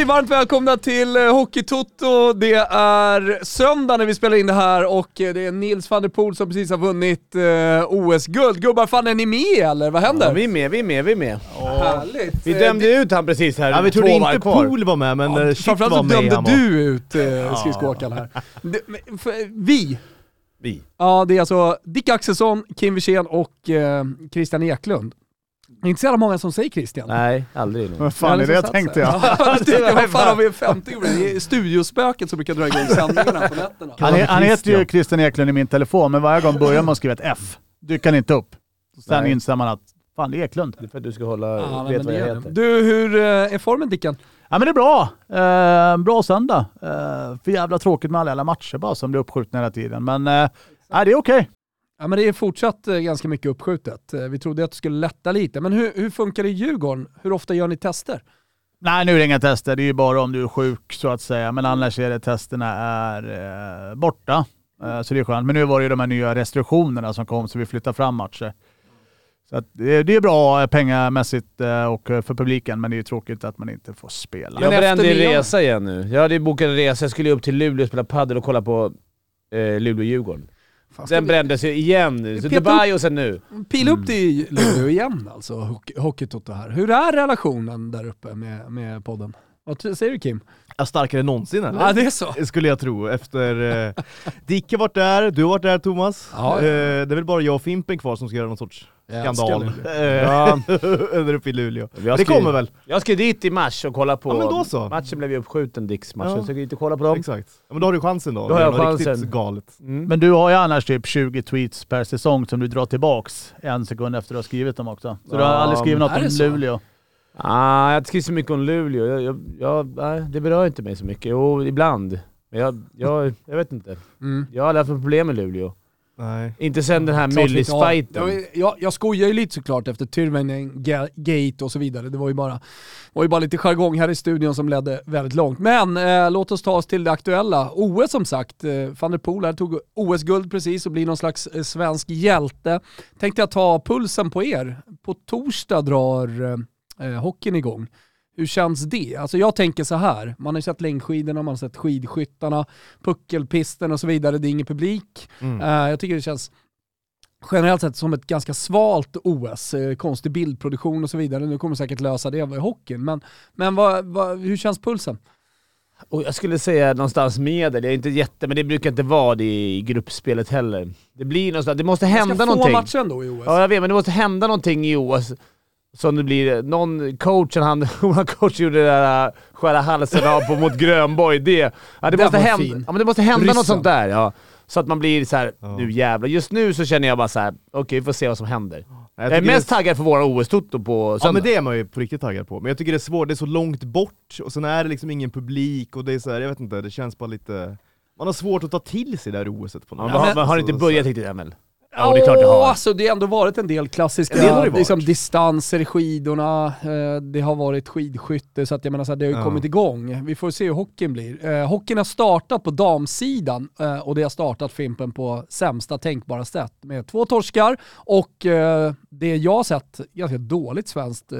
säger varmt välkomna till eh, Hockeytoto. Det är söndag när vi spelar in det här och eh, det är Nils van der Poel som precis har vunnit eh, OS-guld. Gubbar, fan är ni med eller vad händer? Ja, vi är med, vi är med, vi är med. Härligt. Vi dömde ut han precis här, Ja, vi trodde inte kvar. Pool var med, men Ja, framförallt var så dömde du ut eh, skridskoåkaren här. Det, men, för, vi, Vi. ja det är alltså Dick Axelsson, Kim Wirsén och eh, Christian Eklund. Det är inte så jävla många som säger Christian. Nej, aldrig. Vad fan är det jag tänkte jag? Ja, det är, vad fan har vi 50 år? Det är studiospöket som brukar dra igång sändningarna på nätterna. Han, han heter ju Christian. Eklund i min telefon, men varje gång börjar man skriva ett F. Dyker han inte upp. Sen Nej. inser man att, fan det är Eklund. Det är för att du ska hålla, Ja, men vet vad det jag heter. Du, hur eh, är formen Dicken? Ja men det är bra. Eh, bra söndag. Eh, för jävla tråkigt med alla jävla matcher bara som blir uppskjutna hela tiden. Men eh, det är okej. Ja, men det är fortsatt eh, ganska mycket uppskjutet. Eh, Vi trodde att det skulle lätta lite. Men hur, hur funkar det i Djurgården? Hur ofta gör ni tester? Nej nu är det inga tester, det är ju bara om du är sjuk så att säga. Men annars är det testerna är eh, borta. Eh, så det är skönt. Men nu var det ju de här nya restriktionerna som kom så vi flyttar fram matcher. Så att det, det är bra eh, pengamässigt eh, och för publiken, men det är ju tråkigt att man inte får spela. Jag brände nyår- resa igen nu. Jag hade ju bokat en resa, jag skulle upp till Luleå och spela padel och kolla på eh, Luleå-Djurgården. Fan, Den vi brändes ju igen. Så Peta Dubai och sen nu. pila upp till Luleå igen alltså, hockey- Hockeytoto här. Hur är relationen där uppe med, med podden? Vad säger du Kim? Ja, starkare än någonsin eller? Ja, det är så. Skulle jag tro, efter... Eh, Dick har varit där, du har varit där Thomas. Ja. Eh, det är väl bara jag och Fimpen kvar som ska göra någon sorts skandal. Eh, Ja. där uppe i Luleå. Jag Det ska- kommer väl? Jag ska dit i mars och kolla på... Ja, men då så. Matchen blev ju uppskjuten, Dicks match. Ja. Jag ska dit och kolla på dem. Exakt. Ja, men då har du chansen då. Då har jag är chansen. Riktigt galet. Mm. Men du har ju annars typ 20 tweets per säsong som du drar tillbaks en sekund efter du har skrivit dem också. Så du har aldrig skrivit något är om så? Luleå. Ah, jag skrivit så mycket om Luleå. Jag, jag, jag, nej, det berör inte mig så mycket. Jo, ibland. Men jag, jag, jag vet inte. Mm. Jag har aldrig haft problem med Luleå. Nej. Inte sen den här. Ja, jag, jag skojar ju lite såklart efter Tyrväinen Ga- Gate och så vidare. Det var ju bara, var ju bara lite jargong här i studion som ledde väldigt långt. Men eh, låt oss ta oss till det aktuella. OS som sagt, eh, van der Poel här tog OS-guld precis och blir någon slags eh, svensk hjälte. Tänkte jag ta pulsen på er. På torsdag drar eh, hockeyn igång. Hur känns det? Alltså jag tänker så här, man har sett längdskidorna, man har sett skidskyttarna, puckelpisten och så vidare, det är ingen publik. Mm. Eh, jag tycker det känns generellt sett som ett ganska svalt OS, eh, konstig bildproduktion och så vidare. Nu kommer säkert lösa det i hockeyn, men, men vad, vad, hur känns pulsen? Och jag skulle säga någonstans medel. Jag är inte jätte, men det brukar inte vara det i gruppspelet heller. Det blir någonstans, det måste hända någonting. få matcher ändå i OS. Ja, jag vet, men det måste hända någonting i OS. Som det blir, någon coachen, han, coach gjorde det där äh, skära halsen av på mot Grönborg. Det, ja, det, måste hända, ja, men det måste hända Ryssen. något sånt där. Ja. Så att man blir så här, Ja. nu jävlar. Just nu så känner jag bara så här: okej vi får se vad som händer. Jag, Jag är mest det taggad för våra OS-toto på Ja söndag. men det är man ju på riktigt taggad på, men jag tycker det är svårt, det är så långt bort, och sen är det liksom ingen publik, och det är så här, jag vet inte, det känns bara lite... Man har svårt att ta till sig det här OSet på Ja, något men, sätt. men har det inte Så- börjat riktigt än väl? Ja, det är klart det har. Alltså det har ändå varit en del klassiska En del har det varit. liksom, distanser i skidorna, eh, det har varit skidskytte, så att jag menar så här, det har ju Ja. kommit igång. Vi får se hur hockeyn blir. Eh, hockeyn har startat på damsidan eh, och det har startat Fimpen på sämsta tänkbara sätt med två torskar och eh, det jag har sett, ganska dåligt svenskt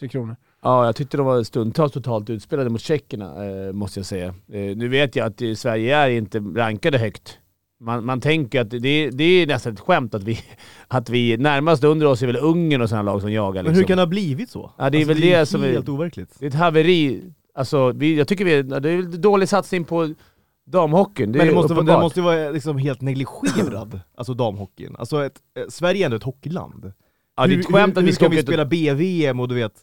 Tre Kronor. Ja, jag tyckte de var stundtals totalt utspelade mot tjeckerna, måste jag säga. Nu vet jag att Sverige är inte rankade högt. Man, man tänker att det, det är nästan ett skämt att vi, att vi närmast under oss är väl Ungern och sådana lag som jagar. Men Liksom. hur kan det ha blivit så? Ja, det är väl det det som är- helt overkligt. Det är ett haveri. Alltså, vi, jag tycker vi, det är väl dålig satsning på damhockeyn. Det Men det måste, det måste vara liksom helt negligerad, alltså damhockeyn. Alltså ett, eh, Sverige är ändå ett hockeyland. ja, det är ett skämt hur, att vi hur ska ska vi spela BVM och du vet,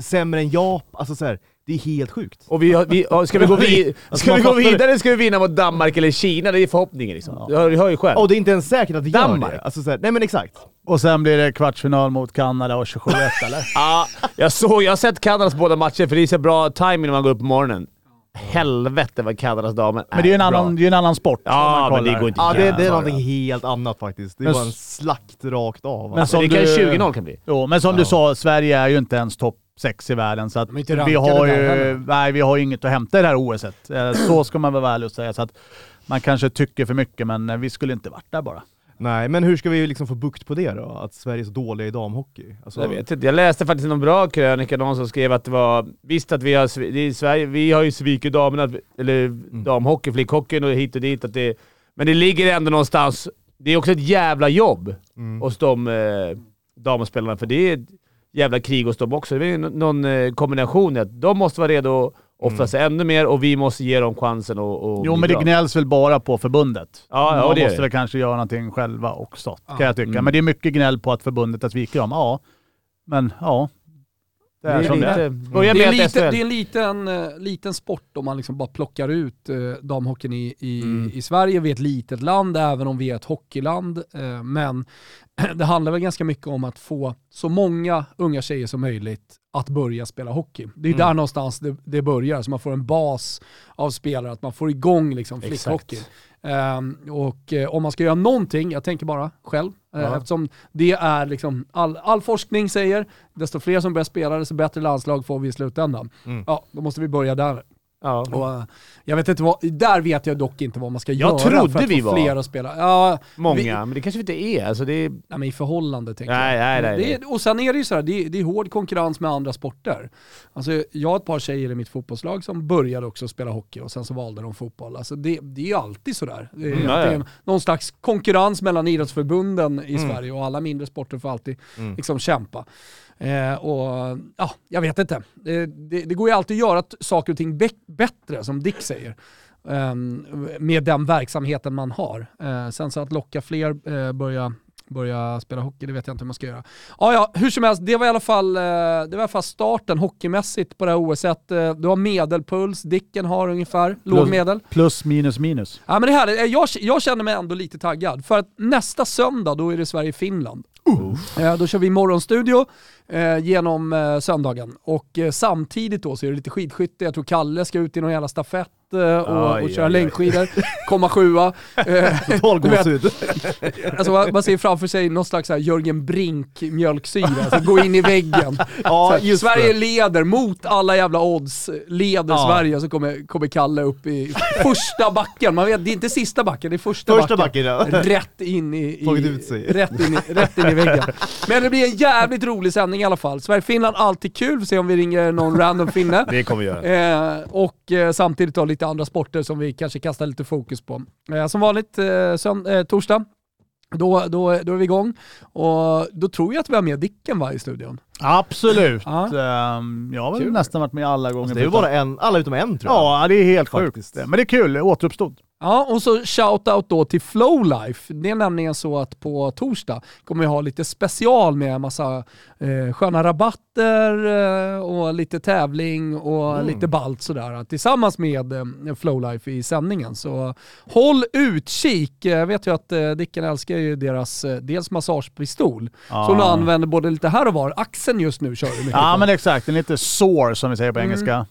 sämre än Japan, alltså så här, det är helt sjukt. Och vi, har- vi, ska vi gå, vid, Alltså, ska man vi gå fattar vidare ska vi vinna mot Danmark eller Kina, det är förhoppningen liksom. Du hör, du hör ju själv. Och det är inte ens säkert att vi gör Danmark. det. Alltså så här, nej men exakt. Och sen blir det kvartsfinal mot Kanada och 27-1 eller? Ja, jag, såg, jag har sett Kanadas båda matcher, för det är så bra timing när man går upp på morgonen. Helvete vad Kanadas damer Men det är ju en bra. annan, det är ju en annan sport. om Ja, man men det kollar. går inte Ja det, det är någonting helt annat faktiskt. Det Men var en s- slakt rakt av. Men Alltså, som det kan du- 20-0 kan bli. Jo, men som du sa, Sverige är ju inte ens topp sex i världen. Så att vi har ju, nej, vi har ju inget att hämta i det här OSet. Eh, Så ska man vara ärlig och säga. Så att man kanske tycker för mycket, men eh, vi skulle inte varit där bara. Nej, men hur ska vi liksom få bukt på det då? Att Sverige är så dåliga i damhockey? Alltså, Jag vet inte. Jag läste faktiskt någon bra krönika, någon som skrev att det var... Visst att vi har, är Sverige, vi har ju svikit damerna, eller damhockey, flickhockeyn och hit och dit. Att det, men det ligger ändå någonstans... Det är också ett jävla jobb Mm. hos de eh, damspelarna, för det är jävla krig hos dem också. Det är nå- någon eh, kombination att de måste vara redo att offra sig ännu mer och vi måste ge dem chansen att att Jo, men det gnälls väl bara på förbundet. Ja, ja, är måste väl kanske göra någonting själva också, Ja. kan jag tycka. Mm. Men det är mycket gnäll på att förbundet har svikit dem. Ja, men ja. Det är, Det är som det är. lite... Det är, att SHL. liten, det är en liten, eh, liten sport om man liksom bara plockar ut eh, damhockeyn i, i, Mm. i Sverige. Vi är ett litet land, även om vi är ett hockeyland. Eh, men det handlar väl ganska mycket om att få så många unga tjejer som möjligt att börja spela hockey. Det är Mm. där någonstans det, det börjar, så man får en bas av spelare, att man får igång liksom Exakt. flickhockey. Ehm, och eh, om man ska göra någonting, jag tänker bara själv, eh, Ja. eftersom det är liksom, all, all forskning säger, desto fler som börjar spela, desto bättre landslag får vi i slutändan. Mm. Ja, då måste vi börja där. Ja. Och, eh, jag vet inte vad, där vet jag dock inte vad man ska Jag göra trodde för att vi få var. fler att spela. Ja, Många, Vi- men det kanske vi inte är. Alltså det är... nej, men i förhållande tänker Nej, jag. nej, nej, nej. är, och sen är det ju så här, det är, det är hård konkurrens med andra sporter. Alltså, jag har ett par tjejer i mitt fotbollslag som började också spela hockey och sen så valde de fotboll. Alltså, det, det är ju alltid sådär. Det är Mm, alltid en- någon slags konkurrens mellan idrottsförbunden i Mm. Sverige och alla mindre sporter får alltid Mm. liksom kämpa. Eh, och ja, jag vet inte. Det, det, det går ju alltid att göra saker och ting bä- bättre, som Dick säger. ehm, med den verksamheten man har. Eh, sen så att locka fler eh, börja, börja spela hockey, det vet jag inte hur man ska göra. Ja, ja, hur som helst, det var i alla fall, eh, det var i alla fall starten hockeymässigt på det här OS. Eh, du har medelpuls, Dicken har ungefär låg Plus- medel. Plus minus minus. Ja, men det här, jag, jag känner mig ändå lite taggad. För att nästa söndag, då är det Sverige-Finland. Eh, då kör vi morgonstudio eh, genom eh, söndagen. Och eh, samtidigt då så är det lite skidskytte. Jag tror Kalle ska ut i någon jävla stafett och, Aj, och köra aj, aj. längdskidor. Komma sjua. Total gåshud. alltså man, man ser framför sig någon slags här Jörgen Brink mjölksyra, alltså gå in i väggen. Ja, här, Sverige det. leder mot alla jävla odds, leder Ja. Sverige så kommer, kommer Kalle upp i första backen. Man vet, det är inte sista backen, det är första, Första backen ja. Rätt in i, i. Rätt, in i, rätt in i väggen. Men det blir en jävligt rolig sändning i alla fall. Sverige-Finland, alltid kul. Får se om vi ringer någon random finne. Det kommer vi göra. Eh, och eh, samtidigt då lite andra sporter som vi kanske kastar lite fokus på. Eh, som vanligt, eh, eh, torsdag, då, då, då är vi igång. Och då tror jag att vi har med Dicken va, i studion. Absolut. Ja. Ehm, jag har väl Kul. nästan varit med alla gånger. Alltså, det är ju bara en, alla utom en tror jag. Ja, det är helt Faktiskt. sjukt. Men det är kul, återuppstod. Ja, och så shout-out då till Flowlife. Det är nämligen så att på torsdag kommer vi ha lite special med massa eh, sköna rabatter eh, och lite tävling och Mm. lite balt sådär tillsammans med eh, Flowlife i sändningen. Så håll utkik. Jag vet ju att eh, Dicken älskar ju deras eh, dels massagepistol som du använder både lite här och var. Axeln just nu kör du mycket Ja på. men exakt, en lite sore som vi säger på Mm. engelska.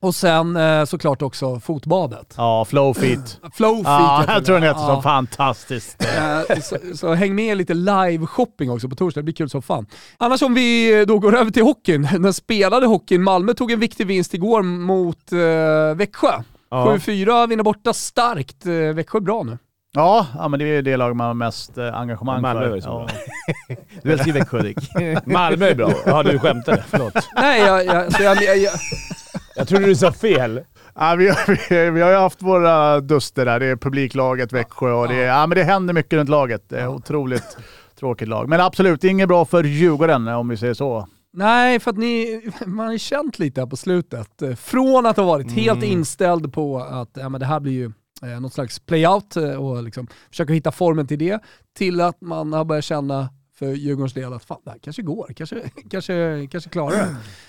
Och sen eh, såklart också fotbadet. Ja, flowfeet. Flowfeet Ja, jag tror den heter Ja. så. Fantastiskt. Eh, så, så häng med lite live-shopping också på torsdag, det blir kul som fan. Annars om vi då går över till hockeyn. Den spelade hockeyn, Malmö tog en viktig vinst igår mot eh, Växjö. Ja. 7-4, vinner borta starkt. Eh, Växjö är bra nu. Ja, ja, men det är ju det lag man har mest eh, engagemang Malmö är för. det så Ja. bra. Du älskar ju Växjö Dick. Malmö är bra. Ja, du skämtade. Förlåt. Nej, jag, jag, så jag, jag, jag, Jag trodde du sa fel. Ja, vi, har- vi, vi har ju haft våra duster där. Det är publiklaget Växjö och det, är, ja, men det händer mycket runt laget. Det är otroligt tråkigt lag. Men absolut, inget bra för Djurgården om vi säger så. nej, för att ni, man har ju känt lite här på slutet. Eh, Från att ha varit helt inställd på att ja, men det här blir ju eh, något slags playout eh, och liksom försöka hitta formen till det, till att man har börjat känna för Djurgårdens del att fan, det här kanske går, kanske, kanske, kanske klarar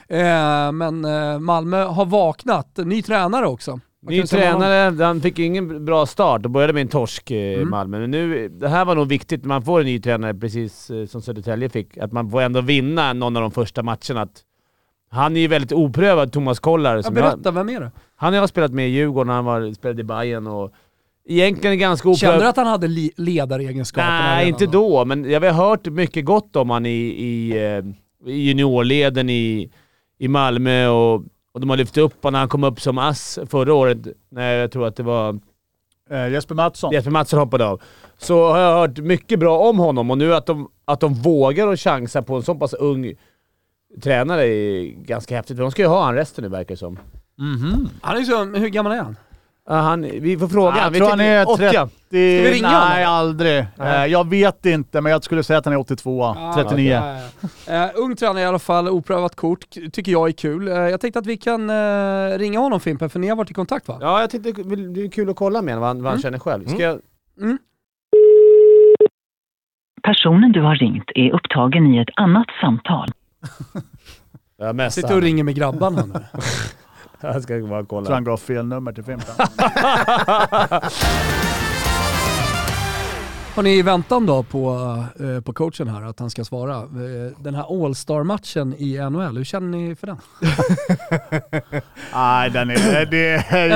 det. Eh, men eh, Malmö har vaknat, ny tränare också. Ny tränare, han fick ingen bra start och började med en torsk, eh, Mm. Malmö. Men nu, det här var nog viktigt när man får en ny tränare, precis som Södertälje fick, att man får ändå vinna någon av de första matcherna. Att han är ju väldigt oprövad, Thomas Kollar. Ja, som jag, berätta, vem är det? han har spelat med i Djurgården, han var, spelade i Bayern och egentligen är ganska oprövad. Kände du att han hade li- ledaregenskaperna Nej, inte då, men jag har hört mycket gott om han i, i, eh, i juniorleden i, i Malmö och, och de har lyft upp honom när han kom upp som ass förra året. Nej, jag tror att det var Eh, Jesper Mattsson. Jesper Mattsson hoppade av. Så har jag hört mycket bra om honom och nu att de, att de vågar att chansa på en så pass ung tränare är ganska häftigt. De ska ju ha han resten nu verkar det som. Mhm. Han är så, hur gammal är han? Ja, han, vi får fråga. Jag tror han är 30. Ska vi ringa Nej, honom? aldrig. Nej. Eh, Jag vet inte, men jag skulle säga att han är 82, 39. Ja, ja, ja. Eh, ung tränare i alla fall, oprövat kort, k- tycker jag är kul. Eh, jag tänkte att vi kan eh, ringa honom Fimpen, för ni har varit i kontakt va? Ja, jag tänkte det är kul att kolla med honom, vad han, vad han Mm. känner själv. Ska jag... Personen du har ringt är upptagen i ett annat samtal. Jag mest Sitter och ringer med grabbarna nu. Jag ska bara kolla. han gav fel nummer till Fimpen. Har ni i väntan då på, eh, på coachen här, att han ska svara? Eh, den här All-Star-matchen i NHL, hur känner ni för den? Nej, den är, det, är,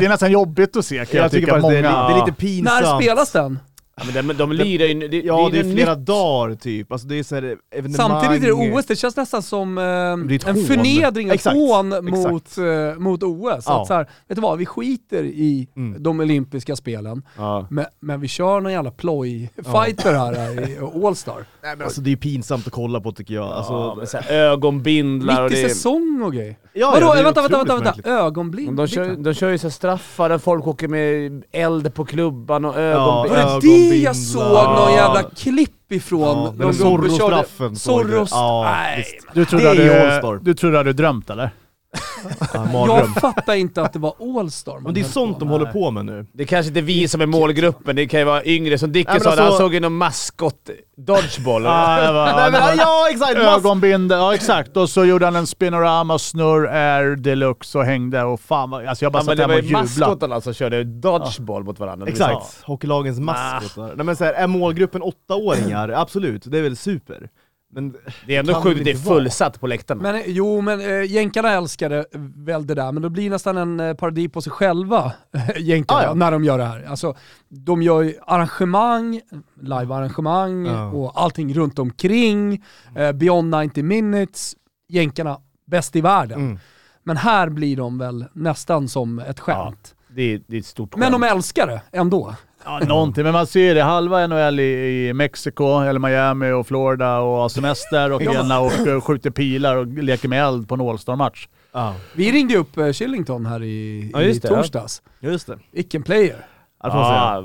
det är nästan jobbigt att se kan jag, Jag tycker tycka. faktiskt det, är, Många... det är lite pinsamt. När spelas den? Ja, men de, de lirar ju... Det, Ja, det är något flera nytt. dagar typ. Alltså det är så här evenemang. Samtidigt är det OS, det känns nästan som eh, är en hån. förnedring, ett hån mot, eh, mot OS. Ja. Att så här, vet du vad, vi skiter i Mm. de olympiska spelen, Ja. men, men vi kör någon jävla ploj-fighter här, här i All-Star. Nej, men alltså det är ju pinsamt att kolla på tycker jag. Alltså, ja, så här, ögonbindlar och Mitt i det... säsong och grejer. ja, Vadå, ja, det är vänta, vänta, vänta, vänta, ögonblind? De kör, de kör ju så här straffar där folk åker med eld på klubban och ögonblind. Var det Det jag såg någon jävla klipp ifrån? Ja, Zorro-straffen såg du. Zorros... Ja, Nej, visst. Du trodde, Det är All-Star. du trodde hade drömt eller? Ja, jag fattar inte att det var All-Star. Men det är sånt de håller på med nu. Det är kanske inte vi som är målgruppen, det kan ju vara yngre. Som Dicke sa, alltså- han såg ju någon maskot dodgeball. Ja, det var- Nej, men, ja exakt! Ögonbindel, ja exakt. Och så gjorde han en spinorama snurr air deluxe och hängde och fan vad, alltså jag bara Ja, men satt det hemma var och ju jublade. maskotarna som körde dodgeball mot varandra. Exakt, hockeylagens maskotar. Nej men så här, är målgruppen åttaåringar, absolut, det är väl super. Men Det är ändå sjukt, det det är vara. fullsatt på läktarna. Men, jo, men äh, jänkarna älskar det, väl det där, men då blir det nästan en eh, parodi på sig själva, jänkarna, Ah, ja. när de gör det här. Alltså, de gör ju arrangemang, live-arrangemang Ja. och allting runt omkring, eh, beyond 90 minutes, jänkarna bäst i världen. mm. Men här blir de väl nästan som ett skämt. Det är, det är ett stort Men de skämt. älskar det ändå. Ja, någonting, men man ser det. Halva NHL i, i Mexiko, eller Miami och Florida och har semester och ena och eh, skjuter pilar och leker med eld på en All-Star-match. Ja, Vi ringde upp eh, Shillington här i, Ja, i just det, ja. torsdags. just det. Vilken player. Ja, Ah.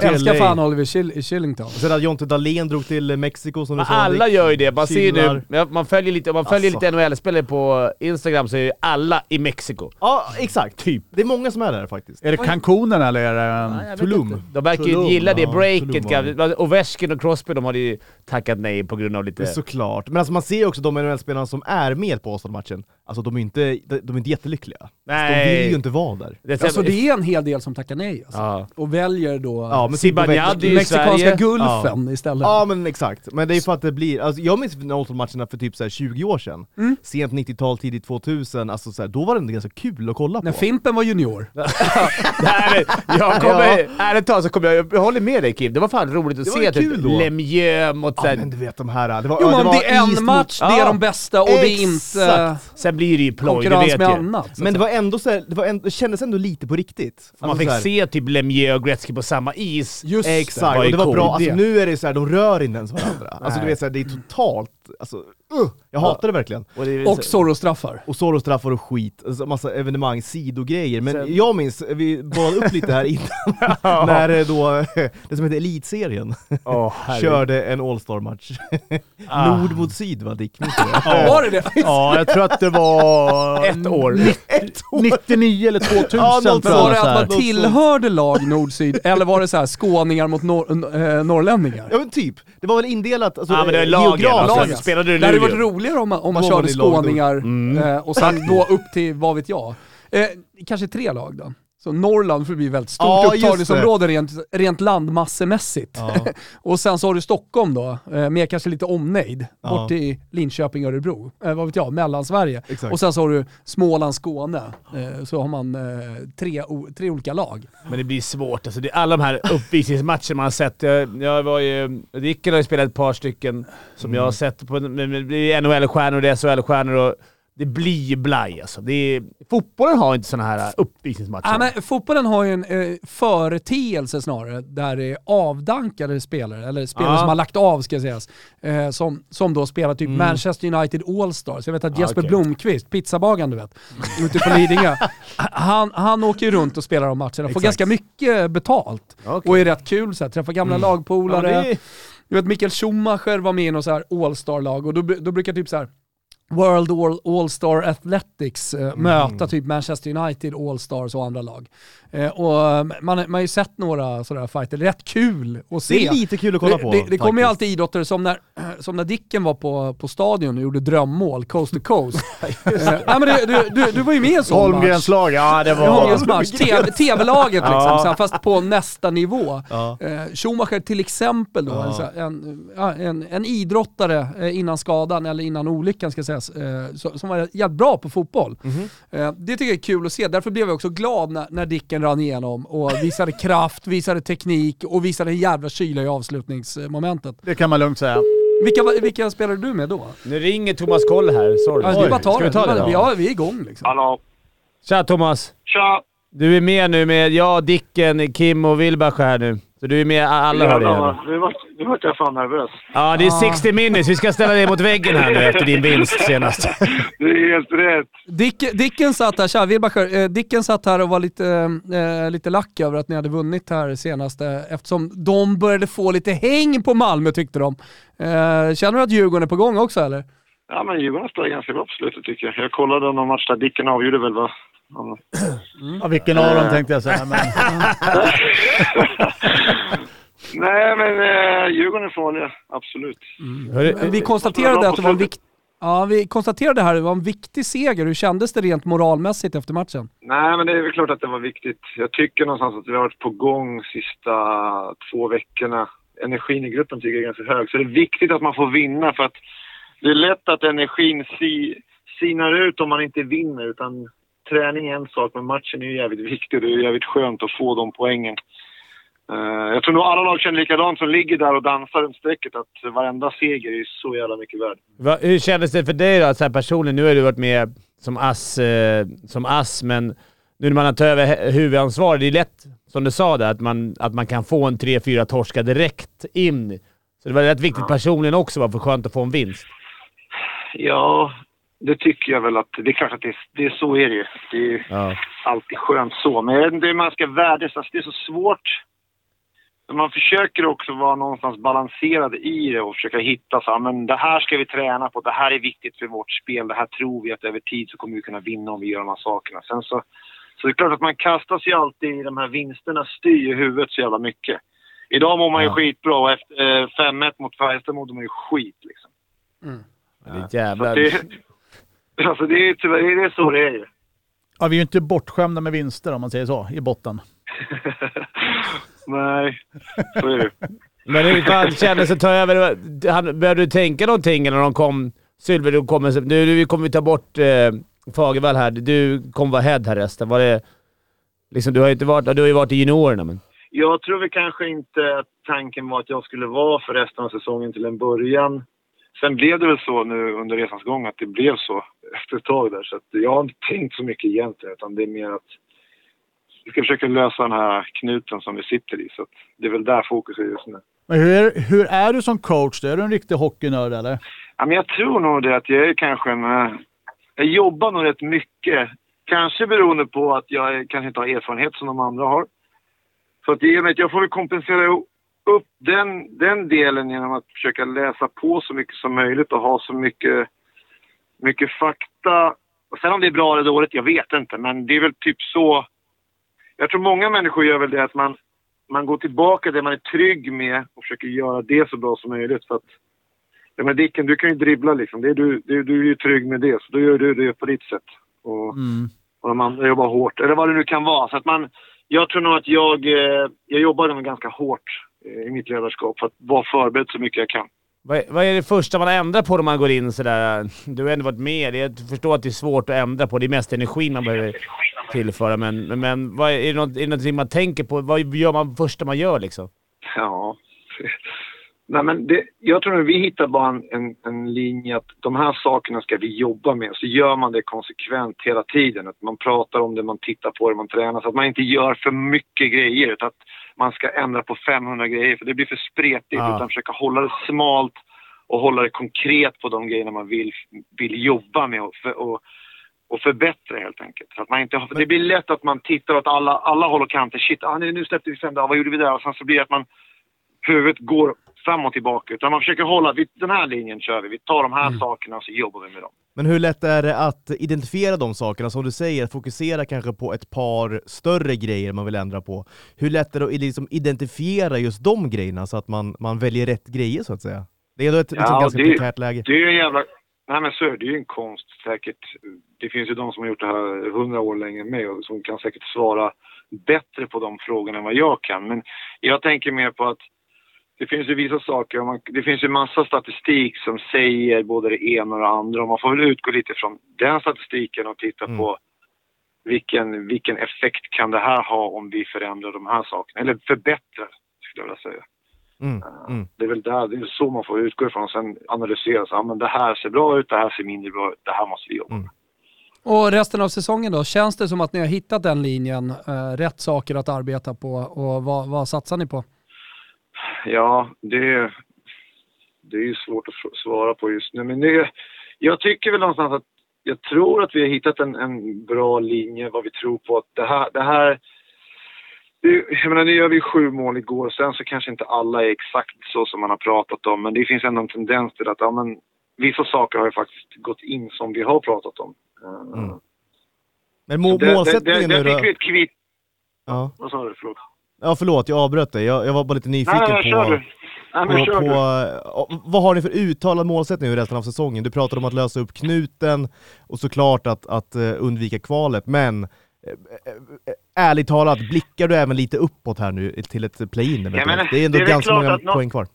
Till Älskar fan Oliver Chill- Shillington. Och sen att Jonte Dahlén drog till Mexiko som du Men sa. alla gör ju det. Man ser ju nu, ja, man följer lite, man följer Alltså. lite NHL-spelare på Instagram så är ju alla i Mexiko. Ja, exakt. Typ. Det är många som är där faktiskt. Är det Cancunen eller är det... Ja, vet Tulum. De verkar ju gilla det ja, breaket. Gav- Ovechkin och Crosby de hade ju tackat nej på grund av lite... Såklart. Men alltså man ser ju också de NHL-spelarna som är med på All-Star-matchen, alltså de är inte, de, är inte jättelyckliga. Alltså, de vill ju inte vara där. Det är Alltså det är en hel del som tackar nej alltså. Ja. Och väljer då Ja, men Zibanejad i mexikanska Sverige. gulfen istället. Ja men exakt, men det är för att det blir, alltså, jag minns All-Star-matcherna för typ så här 20 år sedan, Mm. sent 90-tal, tidigt 2000, alltså så här, då var det ändå ganska kul att kolla på. När Fimpen var junior. Det jag kommer, ärligt talat så kommer jag, jag håller med dig Kim, det var fan roligt att Det se kul typ. Lemieux mot Ja såhär, men du vet de här, det var, Jo ja, men var det är en mot- match, det är Ja. de bästa och det är inte Exakt. sen blir det ju ploj, konkurrens vet med ju. annat. så Men det var ändå så här, det, var ändå, det kändes ändå lite på riktigt. Man Alltså fick så här- se typ Lemieux och Gretzky på samma is. Just Exakt, var och det var cool. bra, alltså Det. nu är det så här, de rör inte ens varandra. Alltså du Nej. vet såhär, det är totalt, alltså, uh, jag hatar det verkligen. Och, det Och Zorro-straffar. Och Zorro-straffar och skit, alltså massa evenemang, sidogrejer. Men Sen- jag minns, vi bad upp lite här innan, när eh, då, det som heter Elitserien herregud. körde en All-Star-match. Ah. Nord mot syd va Dick? Ja. Var det det? Ja, jag tror att det var... Ett år. Ett år! 99 eller 2000 Ja. Var det att man tillhörde lag nord-syd, eller var det så här skåningar mot norr, äh, norrlänningar? Ja men typ, det var väl indelat, alltså, Ja men det är eh, lagen, geografiskt. alltså, spelade du Det hade varit roligare om man, om man körde skåningar Mm. eh, och sen då upp till, vad vet jag, eh, kanske tre lag då. Så Norrland får bli väldigt stort Ja, upptagningsområde rent, rent landmassemässigt. Ja. och sen så har du Stockholm då, eh, med kanske lite omnejd, Ja. bort till Linköping, Örebro, eh, vad vet jag, Mellansverige. Exakt. Och sen så har du Småland, Skåne, eh, så har man eh, tre, tre olika lag. Men det blir svårt alltså. Det, alla de här uppvisningsmatcherna man har sett. Jag, jag var ju... Rickard har ju spelat ett par stycken som jag har sett på med, med NHL-stjärnor och SHL-stjärnor och det blir ju blaj alltså. Det är, fotbollen har inte sådana här uppvisningsmatcher. Ja, men fotbollen har ju en eh, företeelse snarare, där det är avdankade spelare, eller spelare Ja. som har lagt av ska sägas, eh, som, som då spelar typ Mm. Manchester United All-Stars. Jag vet att Ja, Jesper okej. Blomqvist, pizzabagaren du vet, ute på Lidingö, han, han åker ju runt och spelar de matcherna, får Exakt. ganska mycket betalt Okej. och är rätt kul, så här, träffar gamla Mm. lagpolare. Ja, det Du vet Mikael Schumacher var med i något så här All-Star-lag och då, då brukar typ så här World All- All-Star Athletics eh, Mm. möta typ Manchester United All-Stars och andra lag. Eh, och eh, man, man har ju sett några sådana fighter, rätt kul att se. Det är lite kul att kolla det, på. det, det kommer ju alltid idrottare som när, som när Dicken var på, på stadion och gjorde drömmål, coast to coast. eh, nej, men det, du, du, du var ju med i en sån Holmgrens lag, ja det var... Holmgrens match. TV- TV-laget liksom, Ja. så här, fast på nästa nivå. Ja. Eh, Schumacher till exempel då, en, här- en, ja, en, en idrottare eh, innan skadan, eller innan olyckan ska sägas, eh, som var jävligt bra på fotboll. Eh, det tycker jag är kul att se, därför blev jag också glad när, när Dicken rann igenom och visade kraft, visade teknik och visade en jävla kyla i avslutningsmomentet. Det kan man lugnt säga. Vilka, vilka spelade du med då? Nu ringer Thomas Koll här, sorry. Ja, det är bara ta Ska vi ta det då? Ja, vi är igång liksom. Hallå. Tja Thomas! Tja! Du är med nu med jag, Dicken, Kim och Wilbach här nu. Så du är med, alla hör här nu. Vart nu vart jag fan nervös. Ja, det är 60 minutes. Vi ska ställa dig mot väggen här nu efter din vinst senast. Det är helt rätt. Dick, Dicken satt här, tja Wilbacher, eh, Dicken satt här och var lite, eh, lite lack över att ni hade vunnit här senast eftersom de började få lite häng på Malmö tyckte de. Eh, känner du att Djurgården är på gång också eller? Ja, men Djurgården spelar ganska bra på slutet tycker jag. Jag kollade någon match där Dicken avgjorde väl va? Ja. Ja, vilken av dem tänkte jag säga. Men... Nej, men eh, Djurgården är farliga. Absolut. Hörru, Vi konstaterade att det var en vikt, Ja, vi konstaterade här att det var en viktig seger. Hur kändes det rent moralmässigt efter matchen? Nej, men det är väl klart att det var viktigt. Jag tycker någonstans att vi har varit på gång sista två veckorna. Energin i gruppen tycker jag är ganska hög. Så det är viktigt att man får vinna för att det är lätt att energin si, sinar ut om man inte vinner. Utan träning är en sak, men matchen är ju jävligt viktig. Det är jävligt skönt att få de poängen. Eh, jag tror nog alla lag känner likadant som ligger där och dansar runt strecket. Att varenda seger är så jävla mycket värd. Va, hur kändes det för dig då, så här personligen? Nu har du varit med som ass, eh, som ass men nu när man har tagit över hu- huvudansvar, det är lätt, som du sa där, att man, att man kan få en 3-4 torskar direkt in. Så det var rätt viktigt personligen också, var för skönt att få en vinst. Ja, det tycker jag väl att... Det är klart att det, det så är det ju. Det är Ja. alltid skönt så. Men jag vet inte hur man ska värdesätta. Det är så svårt. Man försöker också vara någonstans balanserad i det och försöka hitta så här, men det här ska vi träna på. Det här är viktigt för vårt spel. Det här tror vi att över tid så kommer vi kunna vinna om vi gör de här sakerna. Sen så, så det är klart att man kastas ju alltid i de här vinsterna styr ju huvudet så jävla mycket. Idag mår man ju Ja. skitbra och efter eh, 5-1 mot Färjestad mådde man ju skit liksom. Det är ett Så jävla... det, alltså det är tyvärr det är så det är ju. Ja, vi är ju inte bortskämda med vinster om man säger så, i botten. Nej, så är det. Men hur fan kändes det att ta över? Han- Började du tänka någonting när de kom? Sylve, du kommer, nu, nu kommer vi ta bort eh, Fagervall här. Du kommer vara head här resten. Var det... Liksom, du har ju inte varit... Du har ju varit i juniorerna, men... Jag tror väl kanske inte att tanken var att jag skulle vara för resten av säsongen till en början. Sen blev det väl så nu under resans gång att det blev så efter ett tag där. Så jag har inte tänkt så mycket egentligen utan det är mer att vi ska försöka lösa den här knuten som vi sitter i. Så det är väl där fokus är just nu. Men hur, hur är du som coach? Är du en riktig hockeynörd eller? Ja, men jag tror nog det att jag är kanske en... eh, Jag jobbar nog rätt mycket. Kanske beroende på att jag kanske inte har erfarenhet som de andra har. Så att jag får väl kompensera upp den, den delen genom att försöka läsa på så mycket som möjligt och ha så mycket, mycket fakta. Och sen om det är bra eller dåligt, jag vet inte. Men det är väl typ så... Jag tror många människor gör väl det att man, man går tillbaka det man är trygg med och försöker göra det så bra som möjligt. För att Ja, men Dicken, du kan ju dribbla liksom. Det är du, du, du är ju trygg med det, så då gör du det på ditt sätt. Och, Mm. och de andra jobbar hårt, eller vad det nu kan vara. Så att man, jag tror nog att jag, eh, jag jobbar nog ganska hårt i mitt ledarskap för att vara förberedd så mycket jag kan. Vad, vad är det första man ändrar på när man går in sådär? Du har ändå varit med. Jag förstår att det är svårt att ändra på. Det är mest energin man behöver tillföra. Men, men, men vad, är, det något, är det någonting man tänker på? Vad gör man första man gör liksom? Ja, Nej, men det, jag tror att vi hittar bara en, en, en linje att de här sakerna ska vi jobba med. Så gör man det konsekvent hela tiden. Att man pratar om det, man tittar på det, man tränar. Så att man inte gör för mycket grejer. Utan att man ska ändra på 500 grejer för det blir för spretigt. Ja. Utan försöka hålla det smalt och hålla det konkret på de grejerna man vill, vill jobba med och, för, och, och förbättra helt enkelt. Så att man inte, för det blir lätt att man tittar åt alla, alla håll och kanter. Shit, ah, nu släppte vi fem dagar, vad gjorde vi där? Och sen så blir det att man huvudet går fram och tillbaka. Utan man försöker hålla, vi, den här linjen kör vi. Vi tar de här sakerna och så jobbar vi med dem. Men hur lätt är det att identifiera de sakerna? Som du säger, fokusera kanske på ett par större grejer man vill ändra på. Hur lätt är det att liksom identifiera just de grejerna så att man, man väljer rätt grejer så att säga? Det är ändå ett liksom, Ja, ganska prekärt läge. Det är en jävla... Nej men så är det, det är ju en konst säkert. Det finns ju de som har gjort det här hundra år längre än mig och som kan säkert svara bättre på de frågorna än vad jag kan. Men jag tänker mer på att det finns ju vissa saker, och man, det finns ju massa statistik som säger både det ena och det andra och man får väl utgå lite från den statistiken och titta Mm. på vilken, vilken effekt kan det här ha om vi förändrar de här sakerna, eller förbättrar skulle jag vilja säga. Mm, mm. Det är väl där, det är så man får utgå ifrån och sen analysera. Så, men det här ser bra ut, det här ser mindre bra ut, det här måste vi jobba med. Och resten av säsongen då? Känns det som att ni har hittat den linjen, eh, rätt saker att arbeta på och vad, vad satsar ni på? Ja, det, det är ju svårt att svara på just nu. Men det, jag tycker väl någonstans att jag tror att vi har hittat en, en bra linje, vad vi tror på. Att det här, det här det, jag menar, nu gör vi sju mål igår. Sen så kanske inte alla är exakt så som man har pratat om. Men det finns ändå en tendens till att ja, men, vissa saker har ju faktiskt gått in som vi har pratat om. Eh, Mm. Men må, det, det, målsättningen det, nu det då? fick vi ett kvitt... Ja. Vad sa du? Förlåt. Ja, förlåt, jag avbröt dig. Jag, jag var bara lite nyfiken Nej, nej, på... Nej, men på, kör på, vad har ni för uttalad målsättning i resten av säsongen? Du pratade om att lösa upp knuten och såklart att, att eh, undvika kvalet, men eh, eh, ärligt talat, blickar du även lite uppåt här nu till ett play-in? men det är ändå det är ganska många nå- poäng kvar.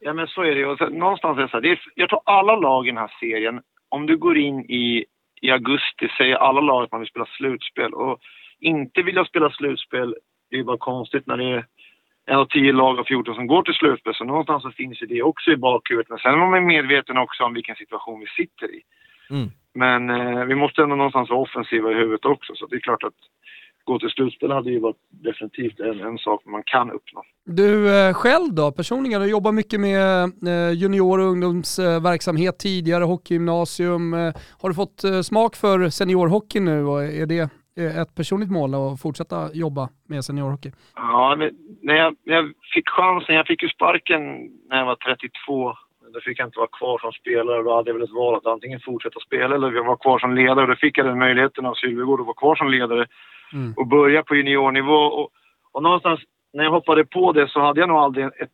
Ja, men så är det ju. Någonstans är det så här, det är, jag tror alla lag i den här serien, om du går in i, i augusti, säger alla lag att man vill spela slutspel. Och inte vilja spela slutspel, det är bara konstigt när det är en av tio lag av 14 som går till slutspel. Så någonstans så finns ju det också i bakhuvudet. Men sen är man medveten också om vilken situation vi sitter i. Mm. Men eh, vi måste ändå någonstans vara offensiva i huvudet också. Så det är klart att gå till slutspel hade ju varit definitivt en, en sak man kan uppnå. Du eh, själv då, personligen, du jobbar mycket med eh, junior och ungdomsverksamhet tidigare, hockeygymnasium. Eh, har du fått smak för seniorhockey nu och är det ett personligt mål att fortsätta jobba med seniorhockey? Ja, när jag, när jag fick chansen, jag fick ju sparken när jag var 32. Då fick jag inte vara kvar som spelare. Då hade jag väl ett val att antingen fortsätta spela eller vara kvar som ledare. Då fick jag den möjligheten av Sylvegård att vara kvar som ledare Mm. och börja på juniornivå. Och, och någonstans när jag hoppade på det så hade jag nog aldrig ett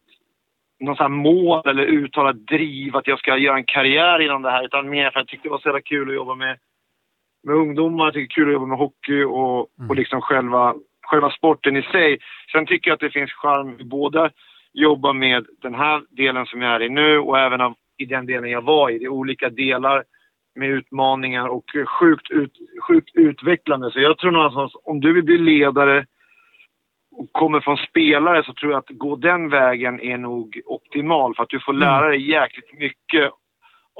någon sån mål eller uttalat driv att jag ska göra en karriär inom det här. Utan mer för att jag tyckte det var så jävla kul att jobba med, med ungdomar. Tycker det är kul att jobba med hockey och, och liksom själva, själva sporten i sig. Sen tycker jag att det finns charm i båda jobba med den här delen som jag är i nu och även av, i den delen jag var i. Det är olika delar med utmaningar och sjukt, ut, sjukt utvecklande. Så jag tror någonstans om du vill bli ledare och kommer från spelare så tror jag att gå den vägen är nog optimal för att du får lära dig jäkligt mycket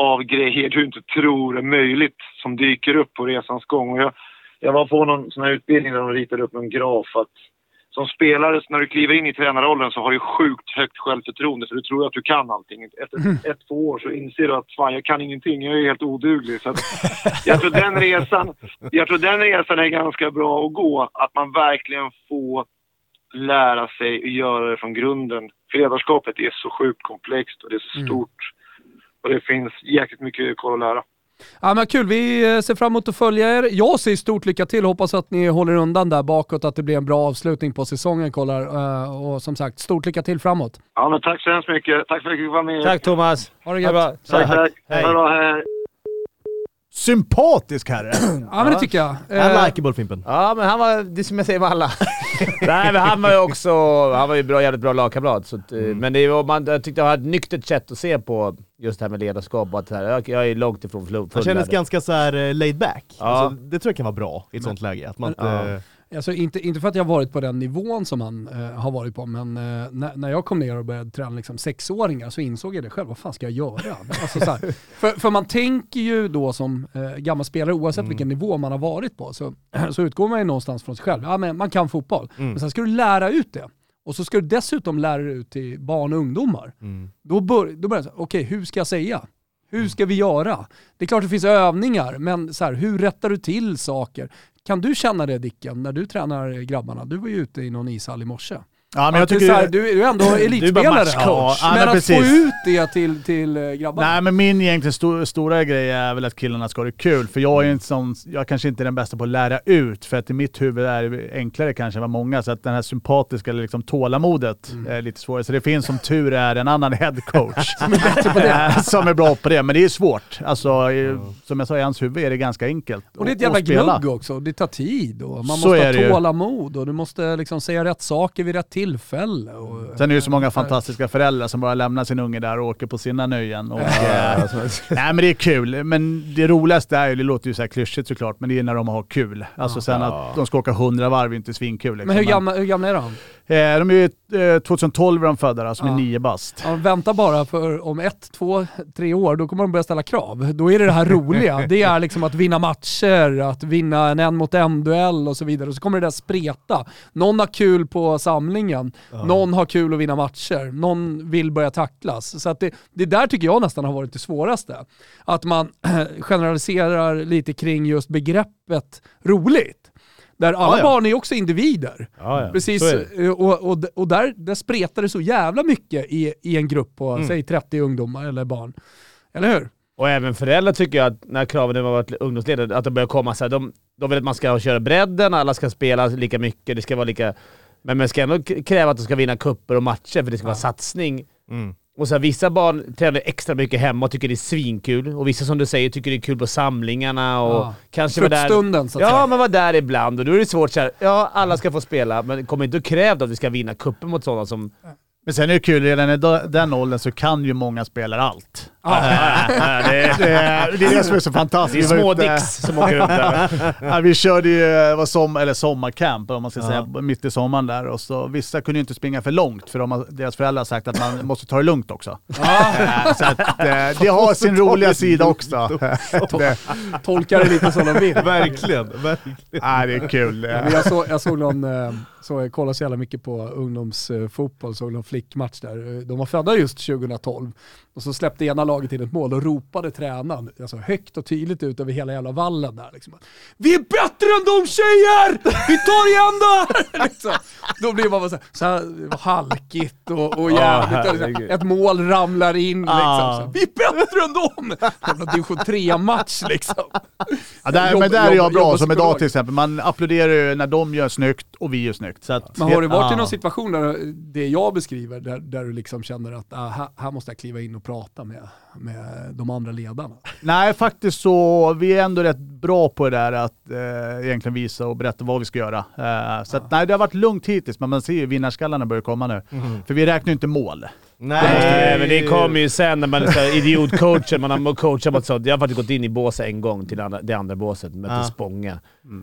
av grejer du inte tror är möjligt som dyker upp på resans gång. Och jag, jag var på någon sån här utbildning där de ritade upp en graf att som spelare, när du kliver in i tränarrollen så har du sjukt högt självförtroende för du tror att du kan allting. Efter ett, två år så inser du att fan, jag kan ingenting, jag är helt oduglig. Så att, jag, tror den resan, jag tror den resan är ganska bra att gå. Att man verkligen får lära sig att göra det från grunden. För ledarskapet är så sjukt komplext och det är så stort. Och det finns jäkligt mycket kvar att lära. Ja men kul, vi eh, ser fram emot att följa er. Jag säger stort lycka till, hoppas att ni håller undan där bakåt, att det blir en bra avslutning på säsongen kollar. Eh, Och som sagt, stort lycka till framåt. Ja, men tack så hemskt mycket. Tack för att fick vara med. Tack Thomas. Ha det Ha gött. det bra. Tack, tack. Hej. Ha det bra. Hej. Sympatisk herre! Ja men det tycker jag. Är Eh, likeable Fimpen? Ja, men han var, det är som jag säger med alla. Nej, men han var ju också, han var ju bra, jävligt bra lagkamrat. Så att, eh, Men det var, man, jag tyckte det var ett nyktert sätt att se på just det här med ledarskap och att här, jag, jag är långt ifrån full Han kändes ganska så här eh, laid back. Ja. Alltså, det tror jag kan vara bra i ett sånt läge. Att man inte... Ja. Alltså inte, inte för att jag har varit på den nivån som han eh, har varit på, men eh, när, när jag kom ner och började träna liksom sexåringar så insåg jag det själv. Vad fan ska jag göra? Alltså, så här, för, för man tänker ju då som eh, gammal spelare, oavsett vilken nivå man har varit på, så, så utgår man ju någonstans från sig själv. Ja, men man kan fotboll. Men sen ska du lära ut det. Och så ska du dessutom lära dig ut till barn och ungdomar. Då, bör, då börjar säga, okej hur ska jag säga? Hur ska vi göra? Det är klart det finns övningar, men så här, hur rättar du till saker? Kan du känna det Dicken, när du tränar grabbarna? Du var ju ute i någon ishall i morse. Ja, men jag är tycker... här, du är ju ändå elitspelare. matchcoach. Ja, men men att precis. få ut det till, till eh, grabbarna. Nej men min egentligen sto stora grej är väl att killarna ska ha det kul. För jag är inte sån, jag kanske inte är den bästa på att lära ut. För att i mitt huvud är det enklare kanske än vad många. Så att den här sympatiska eller liksom tålamodet är lite svårare. Så det finns som tur är en annan headcoach som, är bättre på det. som är bra på det. Men det är svårt. Alltså, i- som jag sa, i hans huvud är det ganska enkelt Och det är ett jävla gnugg också. Det tar tid och man Så måste är ha tålamod och du måste liksom säga rätt saker vid rätt tillfälle. Och, Sen är det ju så många fantastiska föräldrar som bara lämnar sin unge där och åker på sina nöjen. Och, nej men det är kul. Men det roligaste är ju, det låter ju så här klyschigt såklart, men det är när de har kul. Alltså sen att de ska åka 100 varv är inte svinkul. Liksom. Men hur gamla, hur gamla är de? Eh, de är ju, eh, 2012 är de födda, alltså är Ja. nio bast. Ja, vänta bara för om ett, två, tre år, då kommer de börja ställa krav. Då är det det här roliga. Det är liksom att vinna matcher, att vinna en en mot en duell och så vidare. Och så kommer det där spreta. Någon har kul på samlingen, någon har kul att vinna matcher, någon vill börja tacklas. Så att det, det där tycker jag nästan har varit det svåraste. Att man generaliserar lite kring just begreppet roligt. Där alla Ja, ja. barn är också individer. Ja, ja. Precis, eh, och, och, och där, där spretar det så jävla mycket i, i en grupp på, Mm. säg 30 ungdomar eller barn. Eller hur? Och även föräldrar tycker jag att när kraven har varit ungdomsledare, att det börjar komma så här, de, de vill att man ska köra bredden, alla ska spela lika mycket, det ska vara lika... Men man ska ändå kräva att de ska vinna kupper och matcher för det ska vara satsning. Mm. Och så här, vissa barn tränar extra mycket hemma och tycker det är svinkul. Och vissa som du säger tycker det är kul på samlingarna och Ja. kanske vara där... Fruktstunden så att Ja, säga. men vara där ibland. Och då är det svårt såhär, ja alla ska få spela, men kom inte och kräv att vi ska vinna kuppen mot sådana som... Men sen är det kul, redan i den åldern så kan ju många spelare allt. det, är, Det är det, är det som är så fantastiskt. det är Vi små dicks som åker runt där. Ja, vi körde ju var som, eller sommarcamp, om man ska säga, mitt i sommaren där. Och så, vissa kunde ju inte springa för långt, för de har, deras föräldrar har sagt att man måste ta det lugnt också. Eh, så att, eh, det har sin roliga sida också. det, Tolkar det lite som de vill. Verkligen, verkligen. nej, det är kul. Jag, såg, jag såg någon, eh, så jag kollar så jävla mycket på ungdomsfotboll, såg någon flickmatch där. Eh, De var födda just 2012 och så släppte ena laget in ett mål och ropade tränaren alltså högt och tydligt ut över hela jävla vallen där. Liksom. Vi är bättre än de tjejer! Vi tar igen där! liksom. Då blir man bara så här, så här halkigt och, och jävligt. och liksom, ett mål ramlar in liksom. Ah. Så Vi är bättre än dem! Jävla division 3-match liksom. Ja, där, Jobb- men där är jag jobb- bra, som idag till exempel. Man applåderar ju när de gör snyggt och vi gör snyggt. Så att, Men har du varit i Ja. någon situation där det jag beskriver, där, där du liksom känner att ah, här, här måste jag kliva in och prata med, med de andra ledarna? Nej, faktiskt så, vi är ändå rätt bra på det där att eh, egentligen visa och berätta vad vi ska göra. Eh, så att, nej, det har varit lugnt hittills, men man ser ju vinnarskallarna börjar komma nu. För vi räknar ju inte mål. Nej, men det kommer ju sen när man är idiotcoacher. Man har coachat mot sånt. Jag har faktiskt gått in i båset en gång till det andra, det andra båset med Ja. Spånga.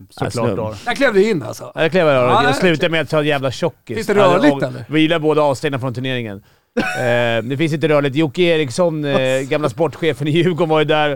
Såklart Alltså, då. Där klev du in alltså? Ja, Jag klev över Ja, och slutade med att ta en jävla tjockis. Finns det rörligt, och, eller? Vi gillar båda avstängda från turneringen. Eh, det finns inte rörligt. Jocke Eriksson, eh, gamla sportchefen i Djurgården, var ju där.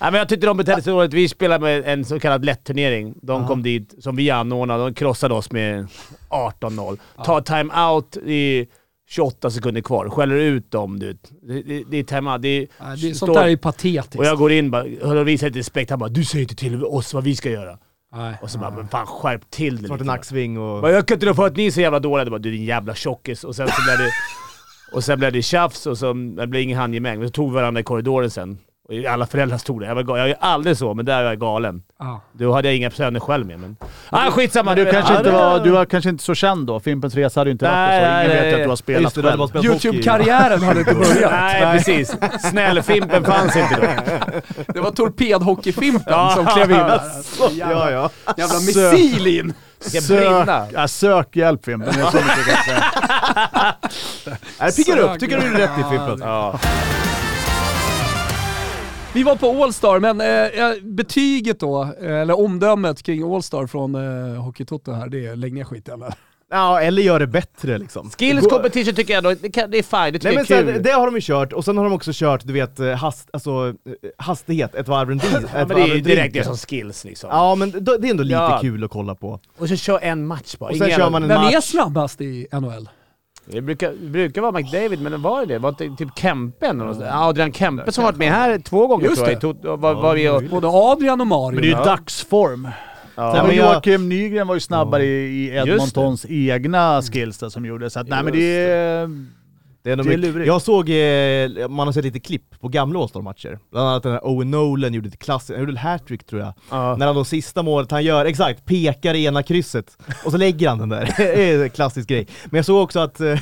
Nej, men jag tyckte de betedde sig dåligt. Vi spelade med en så kallad lätt-turnering. De kom dit, som vi anordnade. De krossade oss med 18-0. Ta time-out i 28 sekunder kvar. Skäller ut dem. Du. Det, det, det är time-out. Det är, Nej, det, sånt där är ju patetiskt. och jag går in bara, och visar lite respekt. Han bara “Du säger inte till oss vad vi ska göra”. Nej. Och så bara “Men fan skärp till det Snart lite”. en nacksving och... Bara, jag kan inte för att ni är så jävla dåliga. Det bara, du din jävla tjockis. Och sen så blev det, och sen blev det tjafs och så det blev ingen handgemäng. Så tog vi varandra i korridoren sen. Och alla föräldrar stod där. Jag, var gal- jag är aldrig så, men där är jag galen. Ja. Då hade jag inga söner själv med, men... Ah, skitsamma! Men du kanske, Ja, inte var, du var kanske inte så känd då? Fimpens Resa hade ju inte varit Nej, det, så ingen nej, vet att du har spelat det, själv. spelat. Youtube-karriären hade inte börjat. Nej, precis. Snällfimpen fanns inte då. Det var torpedhockeyfimpen som klev in. Alltså, Ja, jävla, ja. jävla Sö- missil in. Ska Sök, ja, sök hjälp Fimpen, det är så mycket jag kan säga. Nej, Det piggar upp, tycker du är rätt i Fimpen? Ja. Vi var på Allstar, men eh, betyget då, eh, eller omdömet kring Allstar från eh, Hockeytoto här, det är lägg ner skiten eller? Ja, eller gör det bättre liksom. Skills competition tycker jag ändå, det, kan, det är fine, det tycker Nej, men jag är sen, kul. det har de ju kört, och sen har de också kört, du vet, eh, hast, alltså, eh, hastighet, ett varv runt ja, men det är ju direkt det som skills liksom. Ja, men det är ändå lite Ja. kul att kolla på. Och så kör en match bara. Och sen Ingen kör man en Vem är match. snabbast i NHL? Det brukar, det brukar vara McDavid, men var det det? Var inte typ Kempe eller något? Ja, Adrian Kempe som varit med här två gånger Just tror jag. det. Var, var vi och, Både Adrian och Mario. Men det är ju dagsform. Ja. Nej, men jag- Joakim Nygren var ju snabbare i, i Edmontons egna skills där som gjorde. Så att, nej men det är... Det är, Det är lurigt. jag såg, eh, man har sett lite klipp på gamla All-Star-matcher. Bland annat den här Owen Nolan gjorde ett klassiskt, han gjorde ett hattrick tror jag. Ja. När han då sista målet han gör, exakt, pekar i ena krysset och så lägger han den där. det är en klassisk grej. Men jag såg också att eh,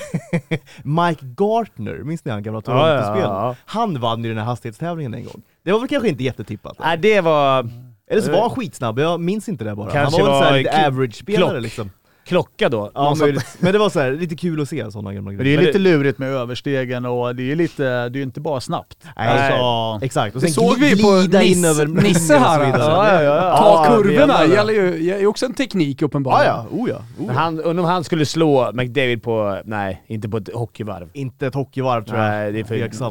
Mike Gartner, minns ni han gamla Ja, ja, Toronto-spelaren? ja. Han vann ju den här hastighetstävlingen en gång. Det var väl kanske inte jättetippat? Nej, det var Eller så var han skitsnabb, jag minns inte det bara. Kanske han var var lite average-spelare liksom. klocka då. Ja, möjligt. Men det var så här, lite kul att se sådana gamla Men det grejer. är Men lite lurigt med överstegen och det är lite, det är ju inte bara snabbt. Nej. Alltså, Exakt, och Det sen såg vi på Nisse- Nisse här. Ja, ja, ja. Ta Ja, kurvorna, det. gäller ju, är ju också en teknik Ja, uppenbarligen. ja, oh ja. Oh ja. Men han, undrar om han skulle slå McDavid på, nej, inte på ett hockeyvarv. Inte ett hockeyvarv tror jag. Nej, det är för... Men alltså.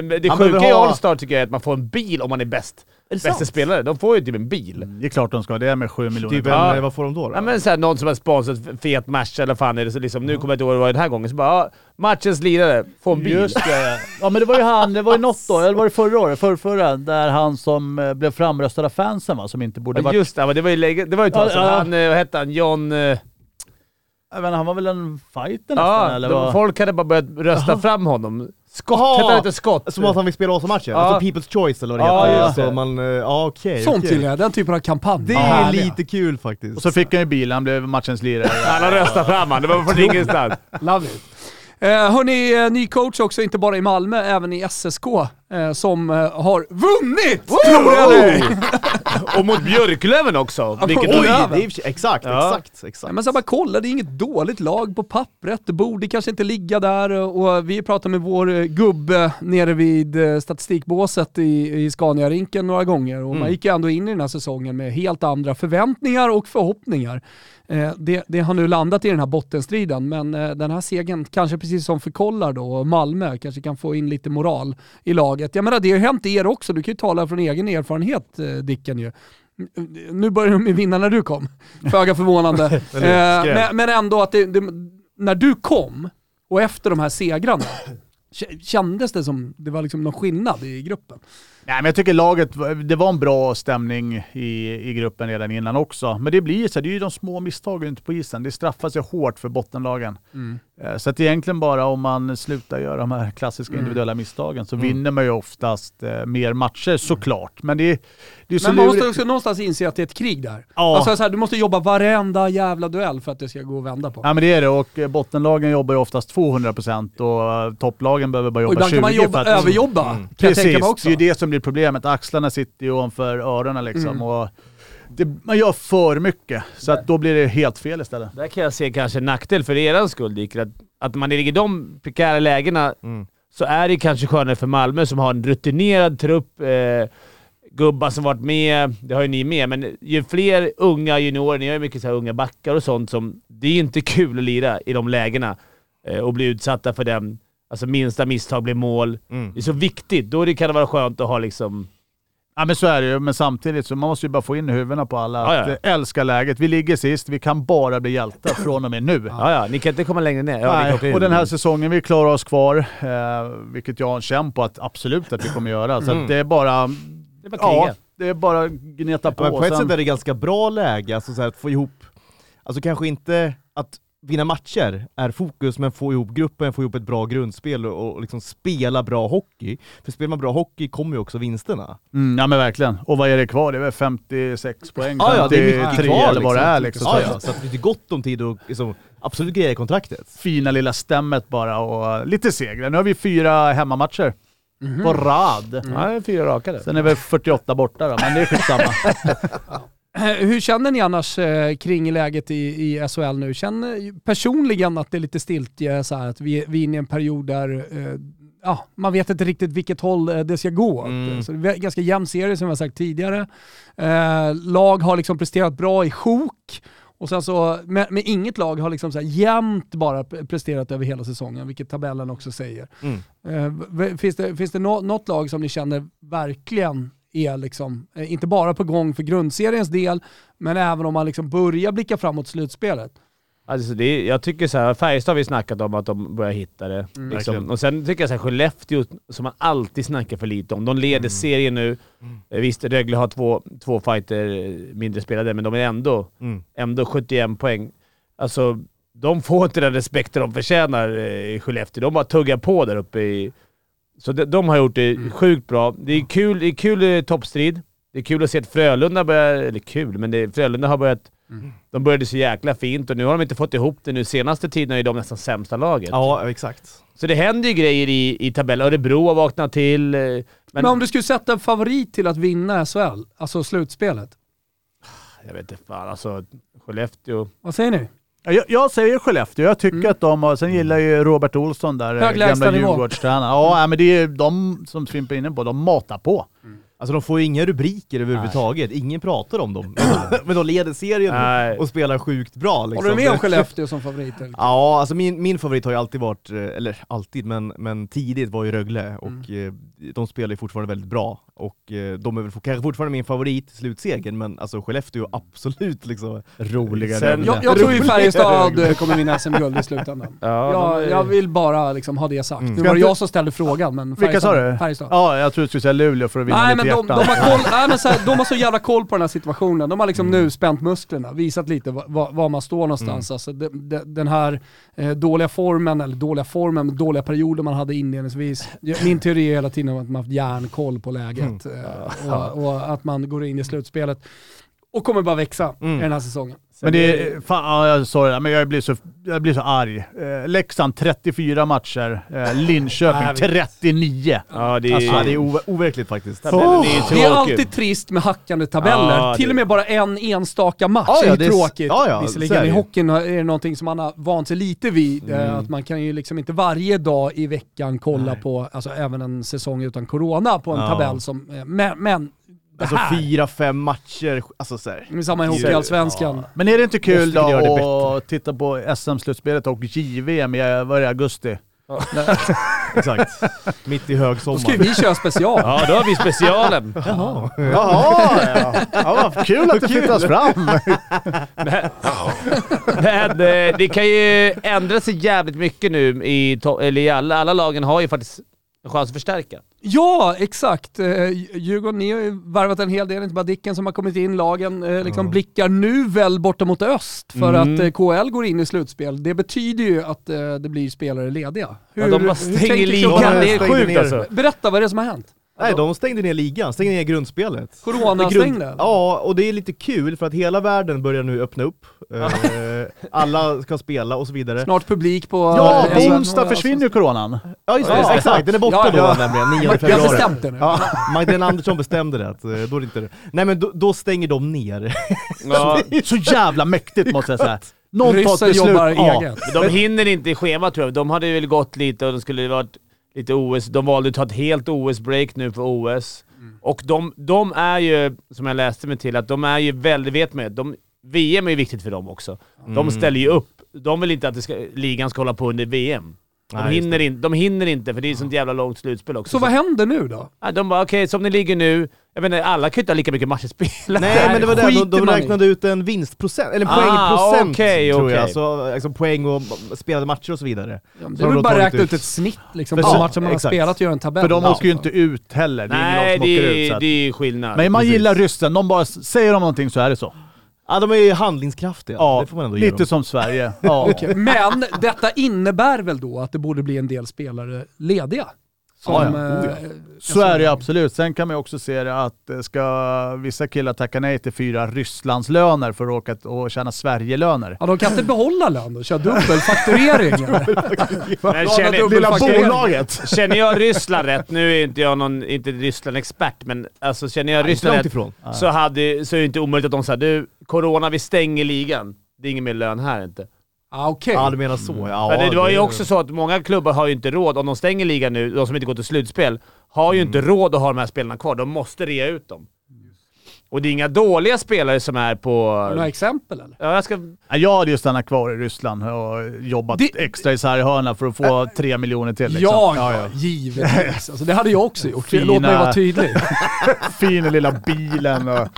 det, det Han sjuka i All-Star tycker jag är att man får en bil om man är bäst. Är Bästa spelare. De får ju typ en bil. det är klart de ska ha det med 7 miljoner. Typ Ja. vad får de då? då? Ja men såhär, någon som har sponsrat Fiat Merca eller fan är det så liksom, nu kommer jag inte ihåg vad det var den här gången, så bara ja, matchens lirare får en bil. Just det. Ja men det var ju han, det var ju något år, eller var det förra året? Förra, förra, där han som eh, blev framröstad av fansen va, som inte borde Ja, varit... just det, men det var ju länge, det var ju ett tag Ja, sedan. ja. Han, eh, vad hette han, John... eh, Jag menar, han var väl en fighter nästan Ja, eller vad? folk hade bara börjat rösta fram honom. Hette han inte Scott? Som att han vill spela Osa-matchen? Ja. Alltså People's Choice eller vad det Ja, heter? Alltså man, eh, ja okej. Sånt okej. gillar jag, den typen av kampanj. Det är härliga. lite kul faktiskt. Och så fick han ju bil, han blev matchens lirare. Alla röstade fram han, det var från ingenstans. Love it. Eh, hörni, eh, ny coach också, inte bara i Malmö, även i SSK, som eh, har vunnit! Tror jag det! Och mot Björklöven också. Vilket Oj, det är, exakt, Ja. exakt, Ja, exakt. men så bara kolla, det är inget dåligt lag på pappret. Det borde kanske inte ligga där och vi pratade med vår eh, gubbe nere vid eh, statistikbåset i, i Scania-rinken några gånger och man gick ändå in i den här säsongen med helt andra förväntningar och förhoppningar. Eh, det, det har nu landat i den här bottenstriden, men eh, den här segern, kanske precis som för Kollar då, Malmö, kanske kan få in lite moral i laget. Jag menar, det har ju hänt er också, du kan ju tala från egen erfarenhet eh, Dicken ju. Nu börjar de ju vinna när du kom, föga förvånande. eh, men, men ändå att det, det, när du kom, och efter de här segrarna, kändes det som det var liksom någon skillnad i gruppen? Nej men jag tycker laget, det var en bra stämning i, i gruppen redan innan också. Men det blir så, det är ju de små misstagen ute på isen. Det straffar sig hårt för bottenlagen. Eh, Så att egentligen bara om man slutar göra de här klassiska individuella misstagen så vinner man ju oftast eh, mer matcher såklart. Men det, det är så Men man måste också någonstans inse att det är ett krig där. Ja. Alltså så här, du måste jobba varenda jävla duell för att det ska gå att vända på. Ja men det är det och eh, bottenlagen jobbar ju oftast 200% och eh, topplagen behöver bara och jobba ibland 20% kan man jobba, att... överjobba, kan jag Precis, tänka mig också. det är ju det som blir problemet. Axlarna sitter ju ovanför öronen liksom. Mm. Och det, man gör för mycket, så att då blir det helt fel istället. Där kan jag se kanske en nackdel för er skull Dick, att, att man ligger i de prekära lägena Mm. så är det kanske skönare för Malmö som har en rutinerad trupp, eh, gubbar som varit med, det har ju ni med, men ju fler unga juniorer, ni har ju mycket så här unga backar och sånt som... Det är inte kul att lira i de lägena eh, och bli utsatta för den. Alltså minsta misstag blir mål. Mm. Det är så viktigt. Då det kan det vara skönt att ha liksom... Ja men så är det ju, men samtidigt så man måste ju bara få in i huvudena på alla Ja, att ja. eh, älska läget. Vi ligger sist, vi kan bara bli hjältar från och med nu. Ja, ja, ni kan inte komma längre ner. Ja, Nej, och den här säsongen, vi klarar oss kvar, eh, vilket jag har en känn på att absolut att vi kommer göra. Så Mm. att det är bara... Det är bara Ja, kriga. det är bara gneta på. Men på ett Sen- sätt är det ganska bra läge, alltså så här, att få ihop, alltså kanske inte att vinna matcher är fokus, men få ihop gruppen, få ihop ett bra grundspel och, och liksom spela bra hockey. För spelar man bra hockey kommer ju också vinsterna. Mm, ja men verkligen. Och vad är det kvar? Det är väl 56 poäng? Ja, ja, det är mycket 53 kvar eller vad det är liksom. Ja, ja, så att det finns gott om tid att liksom, absolut greja kontraktet. Fina lilla stämmet bara och lite segrar. Nu har vi fyra hemmamatcher på rad. Ja, det är fyra raka där. Sen är vi 48 borta då, men det är skitsamma. Eh, Hur känner ni annars eh, kring läget i, i SHL nu? Känner personligen att det är lite stiltje så här, att vi, vi är inne i en period där eh, ja, man vet inte riktigt vilket håll eh, det ska gå. Mm. Så det är ganska jämn serie som jag sagt tidigare. Eh, lag har liksom presterat bra i sjok. Och sen så, men, men inget lag har liksom så jämnt bara pre- presterat över hela säsongen, vilket tabellen också säger. Mm. Eh, finns det, finns det nå- något lag som ni känner verkligen är liksom, eh, inte bara på gång för grundseriens del, men även om man liksom börjar blicka framåt slutspelet? Alltså det, är- jag tycker så här, Färjestad har vi snackat om att de börjar hitta det. Verkligen. Liksom. Och sen tycker jag så här, Skellefteå, som man alltid snackar för lite om. De leder serien nu. Eh, Visst, Rögle har två, två fighter eh, mindre spelade, men de är ändå, Mm. ändå 71 poäng. Alltså, de får inte den respekten de förtjänar i Skellefteå. De bara tuggar på där uppe i... Så de, de har gjort det sjukt bra. Det är kul, det är kul eh, toppstrid. Det är kul att se att Frölunda börjar... Eller kul, men det, Frölunda har börjat... De började så jäkla fint och nu har de inte fått ihop det. Nu senaste tiden är de nästan sämsta laget. Ja, exakt. Så det händer ju grejer i, i tabellen. Örebro har vaknat till. eh, Men, Men, om du skulle sätta en favorit till att vinna SHL, alltså slutspelet, jag vet inte fan alltså. Skellefteå. vad säger ni? Ja, Jag, jag säger Skellefteå. Jag tycker Mm. att de har... Sen gillar ju Robert Olsson där, Hög gamla. Djurgårdstränaren. Ja, men det är de som Fimpen är inne på. De matar på. Alltså de får ju inga rubriker överhuvudtaget, ingen pratar om dem. Men de leder serien Nej. och spelar sjukt bra liksom. Håller du med om Skellefteå som favoriter? Ja, alltså min, min favorit har ju alltid varit, eh, eller alltid, men, men tidigt var ju Rögle och eh, de spelar ju fortfarande väldigt bra. Och eh, de är väl for- kanske fortfarande min favorit i slutsegern, men alltså Skellefteå absolut liksom Roligare. Sen- Jag, jag tror ju Färjestad kommer vinna SM-guld i slutändan. Ja, jag, är- jag vill bara liksom ha det sagt. Mm. Nu var det jag som ställde frågan, men Vilka sa du? Färjestad. Ja, jag tror du skulle säga Luleå för att vinna Nej lite men de, de, har koll, nej, men så här, de har så jävla koll på den här situationen. De har liksom Mm. nu spänt musklerna, visat lite var, var, man står någonstans. Mm. Alltså, de, de, den här eh, dåliga formen, eller dåliga formen, men dåliga perioder man hade inledningsvis. Min teori är hela tiden att man haft järnkoll på läget Mm. eh, och, och att man går in i slutspelet och kommer bara växa Mm. i den här säsongen. Men det är, fan, ja, jag sa det, där, men jag blir så, jag blir så arg. Eh, Leksand 34 matcher, eh, Linköping Nej, 39. Ja, det är... Alltså, ja, det är ove- overkligt faktiskt. Tabellen är Det är alltid trist med hackande tabeller. Ja, Till det- och med bara en enstaka match Ja, ja, är det ju tråkigt. ja, ja, Visserligen det i hockeyn är det någonting som man har vant sig lite vid. eh, Mm. Att man kan ju liksom inte varje dag i veckan kolla på, alltså även en säsong utan corona på en Ja. tabell som, eh, men, men det Alltså här, fyra, fem matcher, alltså såhär. det är samma i Hockeyallsvenskan. Men är det inte kul då att titta på SM-slutspelet och JVM i vad är det, augusti? Exakt. Mitt i Då högsommar. ska vi köra special. Ja, då har vi specialen. Jaha. Jaha, ja. ja vad kul att det flyttas fram! Men eh, det kan ju ändra sig jävligt mycket nu i, eller i alla, alla lagen har ju faktiskt en chans att förstärka. Ja, exakt. Eh, Djurgården, ni har ju värvat en hel del, inte bara Dicken som har kommit in. Lagen eh, liksom blickar nu väl borta mot öst för Mm. att eh, KL går in i slutspel. Det betyder ju att det blir spelare lediga. Ja, de bara hur stänger ligan. Det är sjukt alltså. Berätta, vad är det som har hänt? Nej, de stängde ner ligan, stängde ner grundspelet. Corona-stängde? Ja, och det är lite kul för att hela världen börjar nu öppna upp. Eh, alla ska spela och så vidare. Snart publik på... Ja, eh, på onsdag försvinner ju coronan. Ja just det, Ja. exakt, den är borta Ja, då ja. nämligen, 9 Vi har februari. bestämt det nu. Ja, Magdalena Andersson bestämde det, att eh, då är det inte det. Nej men då, då stänger de ner. Ja, Så jävla mäktigt måste jag säga. Någon tar ett Ryssen beslut. jobbar Ja. eget. de hinner inte i schemat tror jag. De hade väl gått lite och de skulle varit lite OS. De valde att ta ett helt OS-break nu för OS. Och de, de är ju, som jag läste mig till, att de är ju väldigt, vet man de, VM är ju viktigt för dem också. De Mm. ställer ju upp. De vill inte att det ska, ligan ska hålla på under VM. De, Nej, hinner in, de hinner inte, för det är ett sånt jävla långt slutspel också. Så vad händer nu då? Ja, De bara okej, som det ligger nu. Jag menar, alla kan ju inte ha lika mycket matcher spelade. Nej men det var det, de, de räknade ut en vinstprocent, eller en Ah, poängprocent okej, tror okej. jag. Så, liksom poäng och spelade matcher och så vidare. Ja, det Så är har väl bara räkna ut ett snitt liksom, på så- matchen man har exakt. spelat och göra en tabell. För de Ja. åker ju inte ut heller. Det är Nej, det, ut. Så det är skillnad. Men man Precis. gillar ryssen. De bara säger de någonting så är det så. Ja de är ju handlingskraftiga, Ja, det får man ändå ge lite dem. som Sverige. Ja. Okej, Men detta innebär väl då att det borde bli en del spelare lediga? Som, Ja, ja. eh, Oh, ja. Så är det absolut. Sen kan man också se det att eh, ska vissa killar tacka nej till fyra Rysslandslöner för att åka och tjäna Sverigelöner. Ja, de kan inte behålla lön och köra dubbelfakturering. Men känner, Lilla bolaget! känner jag Ryssland rätt, nu är inte jag någon, inte Ryssland-expert, men alltså känner jag Ryssland rätt ifrån. så, hade, så är det inte omöjligt att de sa du, corona, vi stänger ligan. Det är ingen mer lön här inte. Ah, Okej. Ja, du menar så. Ja, Men det var ju också så att många klubbar har ju inte råd, om de stänger ligan nu, de som inte går till slutspel, har ju inte råd att ha de här spelarna kvar. De måste rea ut dem. Och det är inga dåliga spelare som är på... Har du några exempel eller? Ja, jag ska... Ja, Jag hade ju stannat kvar i Ryssland och jobbat Det- extra i sarghörna för att få tre miljoner till. Liksom. Ja, ja, ja, givetvis. Alltså, det hade jag också gjort. Fina- Låt mig vara tydlig. Fin lilla bilen och...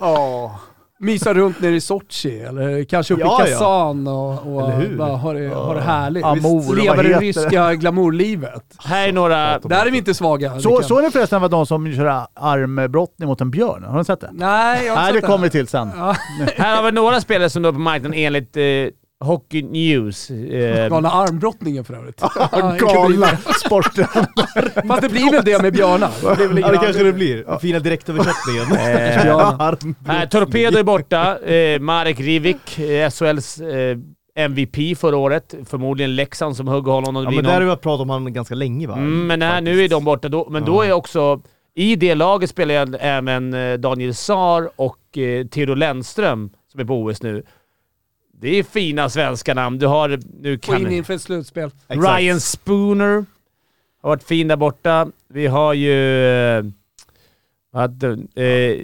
Åh. Mysa runt nere i Sochi eller kanske uppe Ja, i ja. Kazan och, och Eller hur? bara ha det, ha det härligt. Amor, Leva det det? ryska glamourlivet. Här är några... Där är vi inte svaga. Så, Rickard. såg ni förresten vad de som kör armbrottning mot en björn? Har ni sett det? Nej, jag har Nej, inte det sett kommer vi till sen. Ja, Här har vi några spelare som är på marknaden enligt eh, Hockey News. Eh, galna armbrottningen för övrigt. Galna sporten. Fast det blir väl det med björnar? Det Ja, det kanske det blir. Den fina direktöversättningen. Björnar. här, Torpedo är borta. Eh, Marek Rivik, eh, SHLs eh, MVP förra året. Förmodligen Leksand som hugger honom. Ja, men någon- där har vi pratat om han ganska länge va? Mm, men här, nu är de borta. Då, men då är också... I det laget spelar jag även eh, Daniel Saar och eh, Theodor Lennström som är på OS nu. Det är fina svenska namn. Du har... Nu Få kan in inför ett slutspel. Exakt. Ryan Spooner har varit fin där borta. Vi har ju... eh, Vad, eh,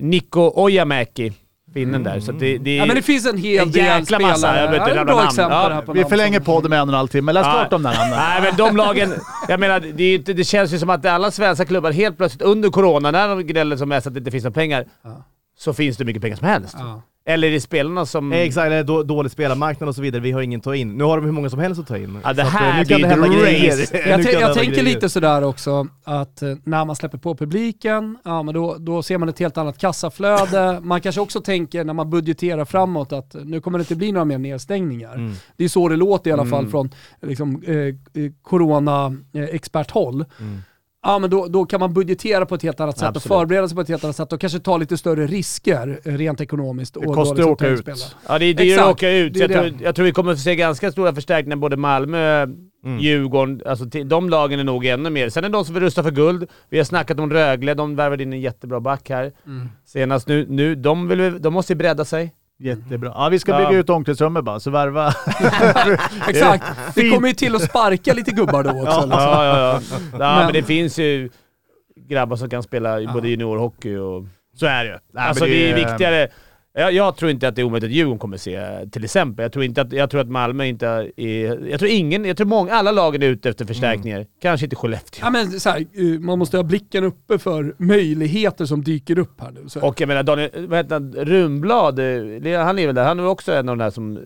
Niko Ojamäki, finnen där. Så det, det är Ja, men det finns en hel en del jäkla spelare. massa. Jag vet inte Ja, det är namn. Ja, här på Vi namn förlänger podden med en och en halv timme. Läs Ja. klart om den namnen. Nej, men de lagen... Jag menar, det, är ju inte, det känns ju som att alla svenska klubbar helt plötsligt under corona, när de gnäller som mest att det inte finns några pengar, Ja. så finns det mycket pengar som helst. Ja. Eller är det spelarna som... Eh, Exakt, eller då, dålig spelarmarknad och så vidare. Vi har ingen att ta in. Nu har de hur många som helst att ta in. Ja, det att, här eh, nu blir kan det ett hända race. grejer. Jag, jag tänker grejer. lite sådär också att eh, när man släpper på publiken, ja men då, då ser man ett helt annat kassaflöde. Man kanske också tänker när man budgeterar framåt att eh, nu kommer det inte bli några mer nedstängningar. Mm. Det är så det låter i alla fall Mm. från liksom, eh, eh, corona-experthåll. Mm. Ja men då, då kan man budgetera på ett helt annat sätt Absolut. och förbereda sig på ett helt annat sätt och kanske ta lite större risker eh, rent ekonomiskt. Det kostar liksom att åka ut. Ja, det är Exakt, att åka ut. jag, det. tror, jag tror vi kommer att se ganska stora förstärkningar både Malmö, Mm. Djurgården. Alltså, de lagen är nog ännu mer. Sen är det de som vill rusta för guld. Vi har snackat om Rögle. De värvade in en jättebra back här. Mm. Senast nu. nu de, vill, de måste ju bredda sig. Jättebra. Ja, vi ska Ja. bygga ut omklädningsrummet bara, så värva. Exakt. Fint. kommer ju till att sparka lite gubbar då också. liksom. Ja, ja, ja. ja men, Men- det finns ju grabbar som kan spela i både juniorhockey och... Så är det ju. Alltså det är viktigare. Jag, jag tror inte att det är omöjligt att Djurgården kommer se, till exempel. Jag tror, inte att, jag tror att Malmö inte är... Jag tror ingen... Jag tror många, alla lagen är ute efter förstärkningar. Kanske inte Skellefteå. Ja, men så här, eh, man måste ha blicken uppe för möjligheter som dyker upp här nu. Så. Och jag menar, Daniel, vad heter han? Runblad, eh, han är väl där. Han är också en av de där som...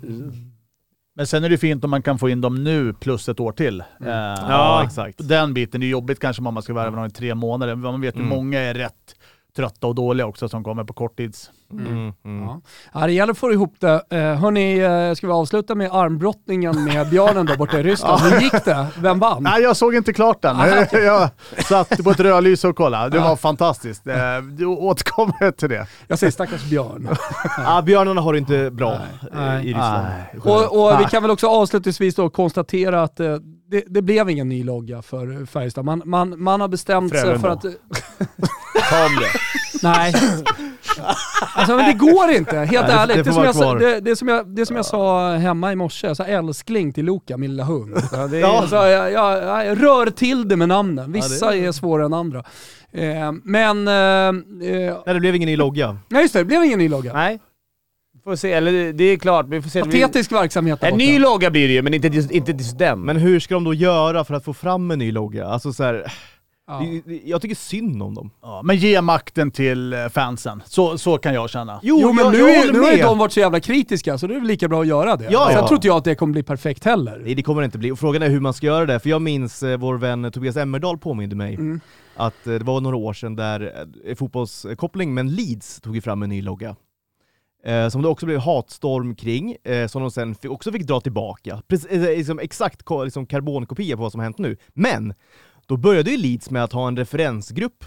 Men sen är det fint om man kan få in dem nu plus ett år till. Eh, Ja, exakt. Den biten är jobbigt kanske om man ska värva någon i tre månader. Man vet ju Mm. många är rätt trötta och dåliga också som kommer på korttids. Mm. Mm. Ja. Ja, det gäller att få ihop det. Eh, hörni, eh, ska vi avsluta med armbrottningen med björnen där borta i Ryssland? Hur gick det? Vem vann? Nej, jag såg inte klart den. Ah, jag satt på ett rödljus och kollade. Det Ah. var fantastiskt. Eh, Du återkommer till det. Jag säger stackars björn. Ja, björnarna har det inte bra Nej. eh, i Ryssland. Och, och vi Nej. kan väl också avslutningsvis då konstatera att eh, det, det blev ingen ny logga för Färjestad. Man, man, man har bestämt sig för att... Ta om det. Nej. Alltså men det går inte, helt Nej, det- ärligt. det Det, får som vara jag, sa- kvar. det, det, som jag, det som jag sa hemma i morse, jag sa älskling till Loka, min lilla hund. Ja, det är, Ja. Alltså, jag, jag, jag rör till det med namnen, vissa är svårare än andra. Eh, men, eh, eh, Nej, det blev ingen ny logga. nej just det, det blev ingen ny logga. Nej. Får se. Eller det är klart. Vi får se. Patetisk verksamhet där En borta. ny logga blir det ju, men inte, just- inte just den. Men hur ska de då göra för att få fram en ny logga? Alltså så här, Ja. jag tycker synd om dem. Ja, men ge makten till eh, fansen. Så, så kan jag känna. Jo, men jag, nu, jag är, nu har ju de varit så jävla kritiska så det är väl lika bra att göra det. Ja, Sen ja. tror inte jag att det kommer bli perfekt heller. Nej det kommer det inte bli, och frågan är hur man ska göra det, för jag minns eh, vår vän Tobias Emmerdal påminde mig Mm. att eh, det var några år sedan där eh, fotbollskoppling, men Leeds tog ju fram en ny logga. Eh, som det också blev hatstorm kring, eh, som de sen också fick dra tillbaka. Precis, eh, liksom exakt ko- liksom karbonkopia på vad som hänt nu. Men då började ju Leeds med att ha en referensgrupp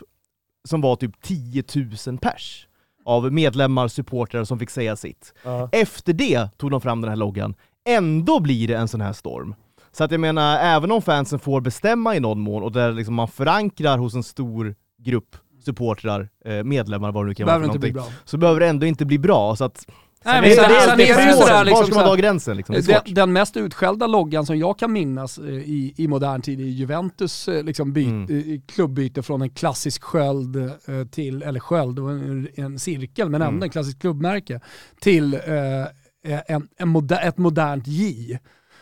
som var typ 10 000 pers av medlemmar, supportrar som fick säga sitt. Ja. Efter det tog de fram den här loggan. Ändå blir det en sån här storm. Så att jag menar, även om fansen får bestämma i någon mån och där liksom man förankrar hos en stor grupp supportrar, eh, medlemmar, vad det nu kan vara Behöver för inte bli någonting, så behöver det ändå inte bli bra. Så att Nej, Sen men är sen, det- sen det är det ju är svårt. sådär Var liksom ska man dra här, gränsen liksom? Den, mest utskällda loggan som jag kan minnas eh, i, i modern tid är Juventus eh, liksom byt, Mm. eh, klubbyte från en klassisk sköld till, eller sköld och en, en cirkel, men ändå Mm. en klassisk klubbmärke, till eh, en, en moder, ett modernt J.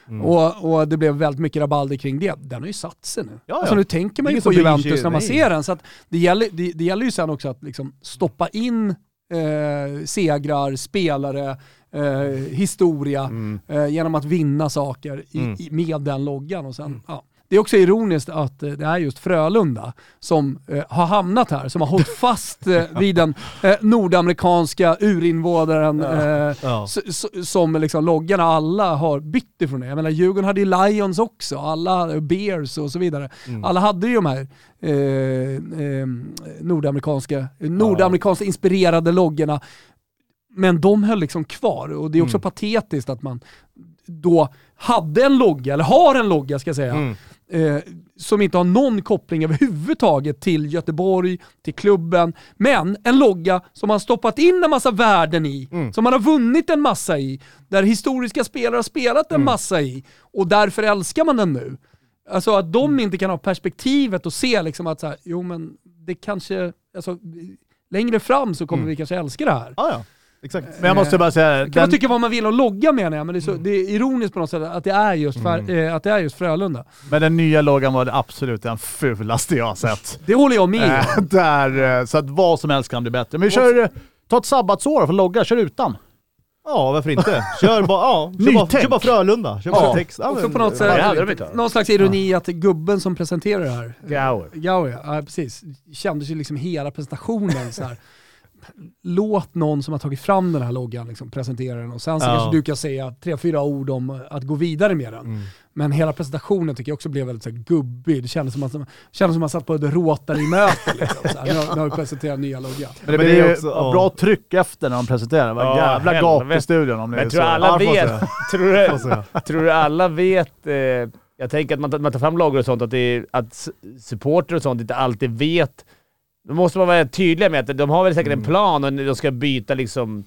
Mm. Och, och det blev väldigt mycket rabalder kring det. Den har ju satt sig nu. ja. Alltså nu tänker man ju på Juventus när man nej. ser den. Så att det, gäller, det, det gäller ju sen också att liksom stoppa in eh, segrar, spelare, eh, historia Mm. eh, genom att vinna saker i, Mm. i, med den loggan. Och sen, ja. Det är också ironiskt att eh, det är just Frölunda som eh, har hamnat här, som har hållit fast eh, vid den eh, nordamerikanska urinvånaren eh, Ja. S- s- som liksom loggarna alla har bytt ifrån det. Jag menar Djurgården hade ju Lions också, alla Bears och så vidare. Mm. Alla hade ju de här eh, eh, nordamerikanska, nordamerikanska inspirerade loggorna. Men de höll liksom kvar och det är också Mm. patetiskt att man då hade en logga, eller har en logga ska jag säga, Mm. Eh, som inte har någon koppling överhuvudtaget till Göteborg, till klubben, men en logga som man stoppat in en massa värden i, Mm. som man har vunnit en massa i, där historiska spelare har spelat en Mm. massa i, och därför älskar man den nu. Alltså att de inte kan ha perspektivet och se liksom att så här, jo men det kanske, alltså, längre fram så kommer Mm. vi kanske älska det här. Ja, ja. Exakt. Men jag måste bara säga, kan den, man tycka vad man vill om logga menar jag, men det är, så, det är ironiskt på något sätt att det är just, för, eh, att det är just Frölunda. men den nya loggan var det absolut den fulaste jag har sett. Det håller jag med om. Eh, där, eh, så att vad som helst kan bli bättre. Men vi kör, eh, ta ett sabbatsår för logga, kör utan. Ja, varför inte? Kör bara, ja, kör bara, kör bara Frölunda. Kör bara Ja. text. Ja, men- på något sätt, någon slags ironi att gubben som presenterar det här, Gauer. Gauer, ja precis, kändes ju liksom hela presentationen så här. Låt någon som har tagit fram den här loggan liksom presentera den och sen så Ja. kanske du kan säga tre, fyra ord om att gå vidare med den. Mm. Men hela presentationen tycker jag också blev väldigt så här, gubbig. Det kändes som att man, kändes som att man satt på ett Rotary-möte. Liksom, så här. Nu, har- nu har vi presenterat nya loggan. Men det blir det är ju också- ja. bra tryck efter när de presenterar. Det var Ja, jävla gap i studion om ni Men är tror så. alla det vet, tror du, tror du alla vet, eh, jag tänker att man, man tar fram loggor och sånt, att, det är, att supporter och sånt inte alltid vet. Då måste man vara tydliga med att de har väl säkert en plan och de ska byta liksom...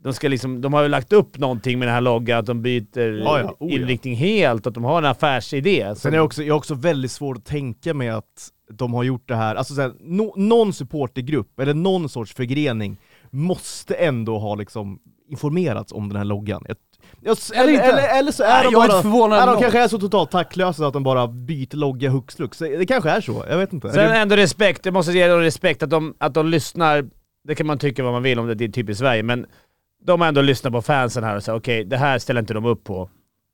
De, ska liksom, de har ju lagt upp någonting med den här loggan, att de byter Ja, ja. Oh, ja. inriktning helt, att de har en affärsidé. Sen är det också, jag har också väldigt svårt att tänka mig att de har gjort det här, alltså så här, no, någon supportergrupp eller någon sorts förgrening måste ändå ha liksom informerats om den här loggan. Jag, jag, Eller eller, inte. eller, eller så är Nej, de jag är bara, inte förvånad de kanske är så totalt taktlösa att de bara byter logga hux flux. Det kanske är så, jag vet inte. Sen Det- ändå respekt, jag måste ge dem respekt att de, att de lyssnar. Det kan man tycka vad man vill om det, det är typiskt Sverige, men de har ändå lyssnat på fansen här och sagt okej, det här ställer inte de upp på.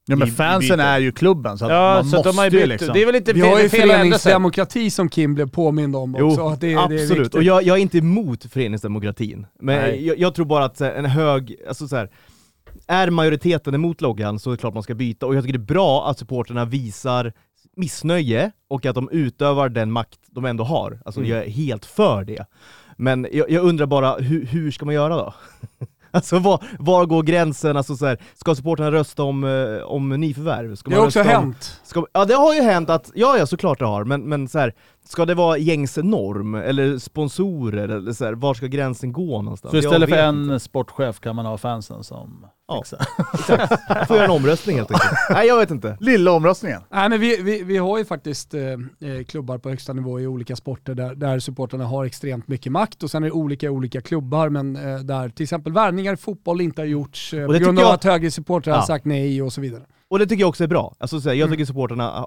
Ja, men fansen är ju klubben, så att Ja, man så måste de har ju ju bytt. liksom... Det är väl inte Vi har ju fel, föreningsdemokrati som Kim blev påmind om också. Jo, att det, det är absolut. och jag, jag är inte emot föreningsdemokratin. Men jag, jag tror bara att en hög, alltså så här, är majoriteten emot loggan så är det klart man ska byta. Och jag tycker det är bra att supporterna visar missnöje och att de utövar den makt de ändå har. Alltså Mm. jag är helt för det. Men jag, jag undrar bara, hur, hur ska man göra då? Alltså var, var går gränsen? Alltså så här, ska supporterna rösta om, eh, om nyförvärv? Ska det har också om- hänt. Ska, ja det har ju hänt att, ja ja såklart det har, men, men så här, ska det vara gängse norm? Eller sponsorer? Eller så här, var ska gränsen gå någonstans? Så istället för en inte. sportchef kan man ha fansen som Ja. fixar. Jag får göra en omröstning helt enkelt. Nej jag vet inte. Lilla omröstningen. Nej, men vi, vi, vi har ju faktiskt eh, eh, klubbar på högsta nivå i olika sporter där, där supporterna har extremt mycket makt och sen är det olika olika klubbar men eh, där till exempel värvningar i fotboll inte har gjorts eh, på grund av jag- att högre supportrar har Ja. sagt nej och så vidare. Och det tycker jag också är bra. Alltså, så här, jag Mm. tycker supporterna,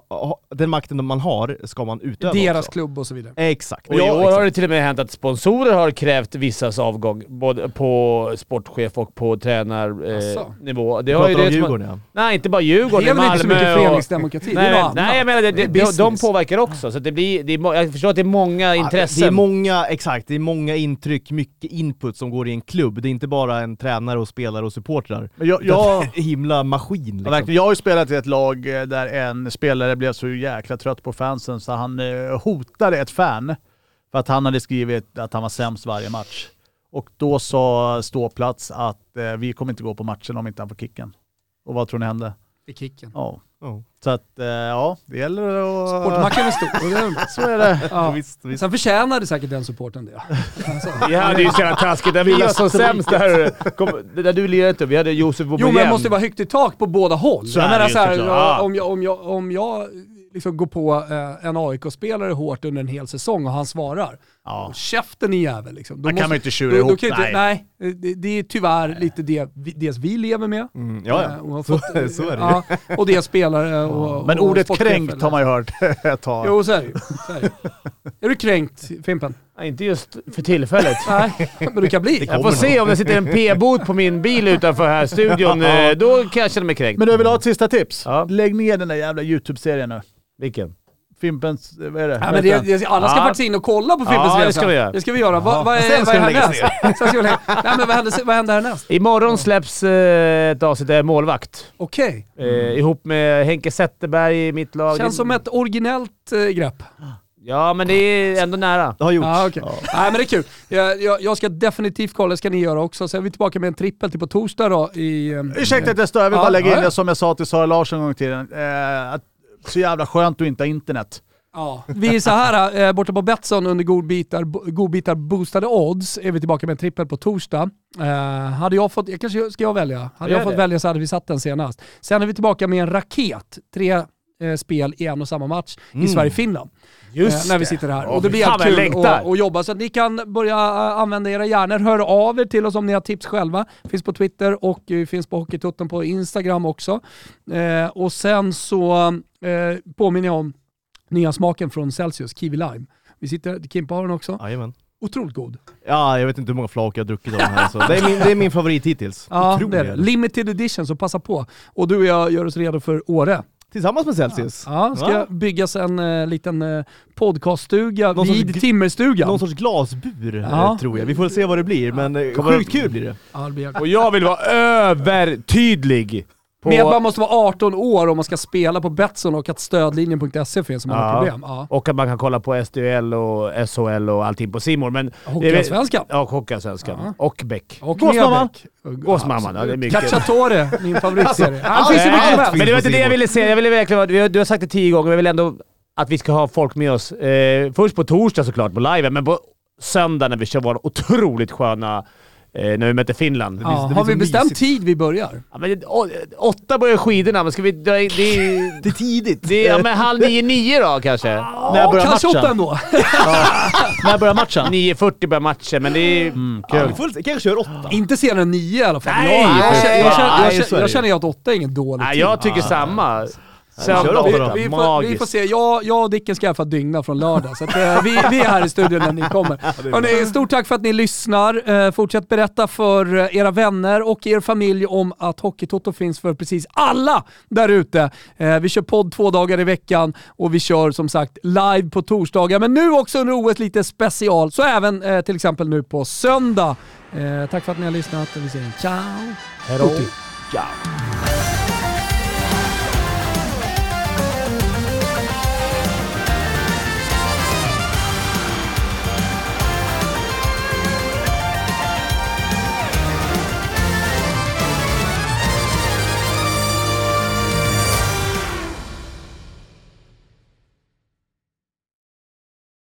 den makten man har ska man utöva Deras också. klubb och så vidare. Exakt. Och i Ja, år har det till och med hänt att sponsorer har krävt vissas avgång, både på sportchef och på Asså. tränarnå. det har ju det om Djurgården ja. Nej, inte bara Djurgården, det är väl inte så mycket Malmö och- föreningsdemokrati, det är Nej, men- nej jag menar det, det, Det är de, påverkar också. Så det blir, det är, jag förstår att det är många intressen. Det är många, exakt, det är många intryck, mycket input som går i en klubb. Det är inte bara en tränare och spelare och supportrar. Men jag, Jag, himla maskin ja, liksom. verkligen, jag har ju spelat i ett lag eh, där en spelare blev så jäkla trött på fansen så han eh, hotade ett fan för att han hade skrivit att han var sämst varje match. Och då sa ståplats att eh, vi kommer inte gå på matchen om inte han får kicken. Och vad tror ni hände? I kicken. Ja. Så att, eh, ja, det gäller att... Supportermacken är stor. Så är det. Ja. Visst, visst. Sen förtjänade säkert den supporten det. Alltså. Vi hade ju så jävla taskigt. När vi var som sämst där, kom, där du lirade inte, vi hade Josef Jo men det måste vara högt i tak på båda håll. Så jag menar så här, jag, Ja. om jag, om jag, om jag liksom går på eh, en AIK-spelare hårt under en hel säsong och han svarar, Ja. käften i jävel liksom. Då Man kan man ju inte tjura då, då ihop. kan ju inte, nej. nej. det, det är tyvärr lite det vi, dels vi lever med. Mm, ja, eh, ja. och har Så, fått- så är det ja, Och det spelare och Men och ordet kränkt har man ju hört ett tag. Jo, så är det ju. Är du kränkt Fimpen? Nej, inte just för tillfället. Nej, men du kan bli. Jag får se om det sitter en p-bot på min bil utanför här studion. eh, Då kan jag känna mig kränkt. Men du vill ha ett sista tips? Ja. Lägg ner den där jävla YouTube-serien nu. Vilken? Fimpens... Vad är det? Ja, men det, det, alla ska Ja. faktiskt in och kolla på Fimpens Ja, det Resa. ska vi göra. Det ska vi göra. Vad, vad, är, Sen ska vad läggas härnäst? Sen ska vi lägga- Nej men vad händer, vad händer härnäst? Imorgon släpps eh, ett avsnitt där målvakt. Okej. Eh, ihop med Henke Zetterberg i mitt lag. Känns som ett originellt eh, grepp. Ja, men det är ändå nära. Det har gjorts. Ja, okej. Nej men det är kul. Jag, jag, jag ska definitivt kolla, det ska ni göra också. Sen är vi tillbaka med en trippel till på torsdag då i... eh, Ursäkta att jag stör, jag vill Ja, bara lägga in ja, ja. det som jag sa till Sara Larsson en gång i tiden. Eh, att, så jävla skönt att inte ha internet. Ja. Vi är så här, eh, borta på Betsson under godbitar, godbitar boostade odds är vi tillbaka med en trippel på torsdag. Eh, hade jag fått, jag kanske ska jag välja? Hade jag fått det. välja så hade vi satt den senast. Sen är vi tillbaka med en raket, tre eh, spel i en och samma match i Sverige-Finland. Just eh, när vi sitter här. Och det blir jävligt kul att, jobba. Så att ni kan börja eh, använda era hjärnor. Hör av er till oss om ni har tips själva. Finns på Twitter och eh, finns på Hockeytutten på Instagram också. Eh, och sen så eh, påminner jag om nya smaken från Celsius, Kiwi Lime. Vi sitter, Kimpa har den också. Jajamän. Otroligt god. Ja, jag vet inte hur många flak jag har druckit av den här. Så. Det, är min, det är min favorit hittills. Ja, Otrolig det är det. Limited edition, så passa på. Och du och jag gör oss redo för Åre. Tillsammans med Celsius. Ja, ska Va? byggas en eh, liten eh, podcaststuga Någon vid Timmerstugan. Någon sorts glasbur Ja. eh, tror jag. Vi får se vad det blir, men eh, sjukt det- kul blir det. Ja, det blir. Och jag vill vara övertydlig. På... Med att man måste vara 18 år om man ska spela på Betsson och att stödlinjen.se finns som Ja. alla problem. Ja. Och att man kan kolla på SDL och SHL och allting på Simor. Men Hockeyallsvenskan. Ja, Hockeyallsvenskan. Ja. Och Beck. Och Gåsmamman. Gåsmamman, ja, det är mycket. Cacciatore, min favoritserie. Ja, det finns ju mycket helst. Men det var inte det jag ville säga. Jag ville verkligen, har- du har sagt det tio gånger, men jag vill ändå att vi ska ha folk med oss. Eh, först på torsdag såklart på live, men på söndag när vi kör våra otroligt sköna eh, när vi möter Finland. Ja, det har vi bestämt mysigt. tid vi börjar? Ja, men, å- åtta börjar skidorna, men ska vi dra in... Det är, Det är tidigt. det är ja, men halv nio, nio då kanske? När börjar kanske åtta matchen? ändå. När börjar matchen? 9.40 börjar matchen, men det är... Mm, Ja, kul. vi får, väl- kanske kör åtta. Inte senare än nio i alla fall. Nej, jag, känner- jag, känner- känner- känner att åtta är ingen dålig Nej, tid. jag tycker samma. Åtta vi, vi, får, vi får se. Jag, jag och Dicken ska i alla fall dygna från lördag. Så att, eh, vi, vi är här i studion när ni kommer. Hörrni, stort tack för att ni lyssnar. Eh, fortsätt berätta för eh, era vänner och er familj om att Hockeytoto finns för precis alla där ute. Eh, vi kör podd två dagar i veckan och vi kör som sagt live på torsdagar. Men nu också under OS lite special. Så även eh, till exempel nu på söndag. Tack för att ni har lyssnat och vi säger ciao. Hej då. Tutti. Ciao.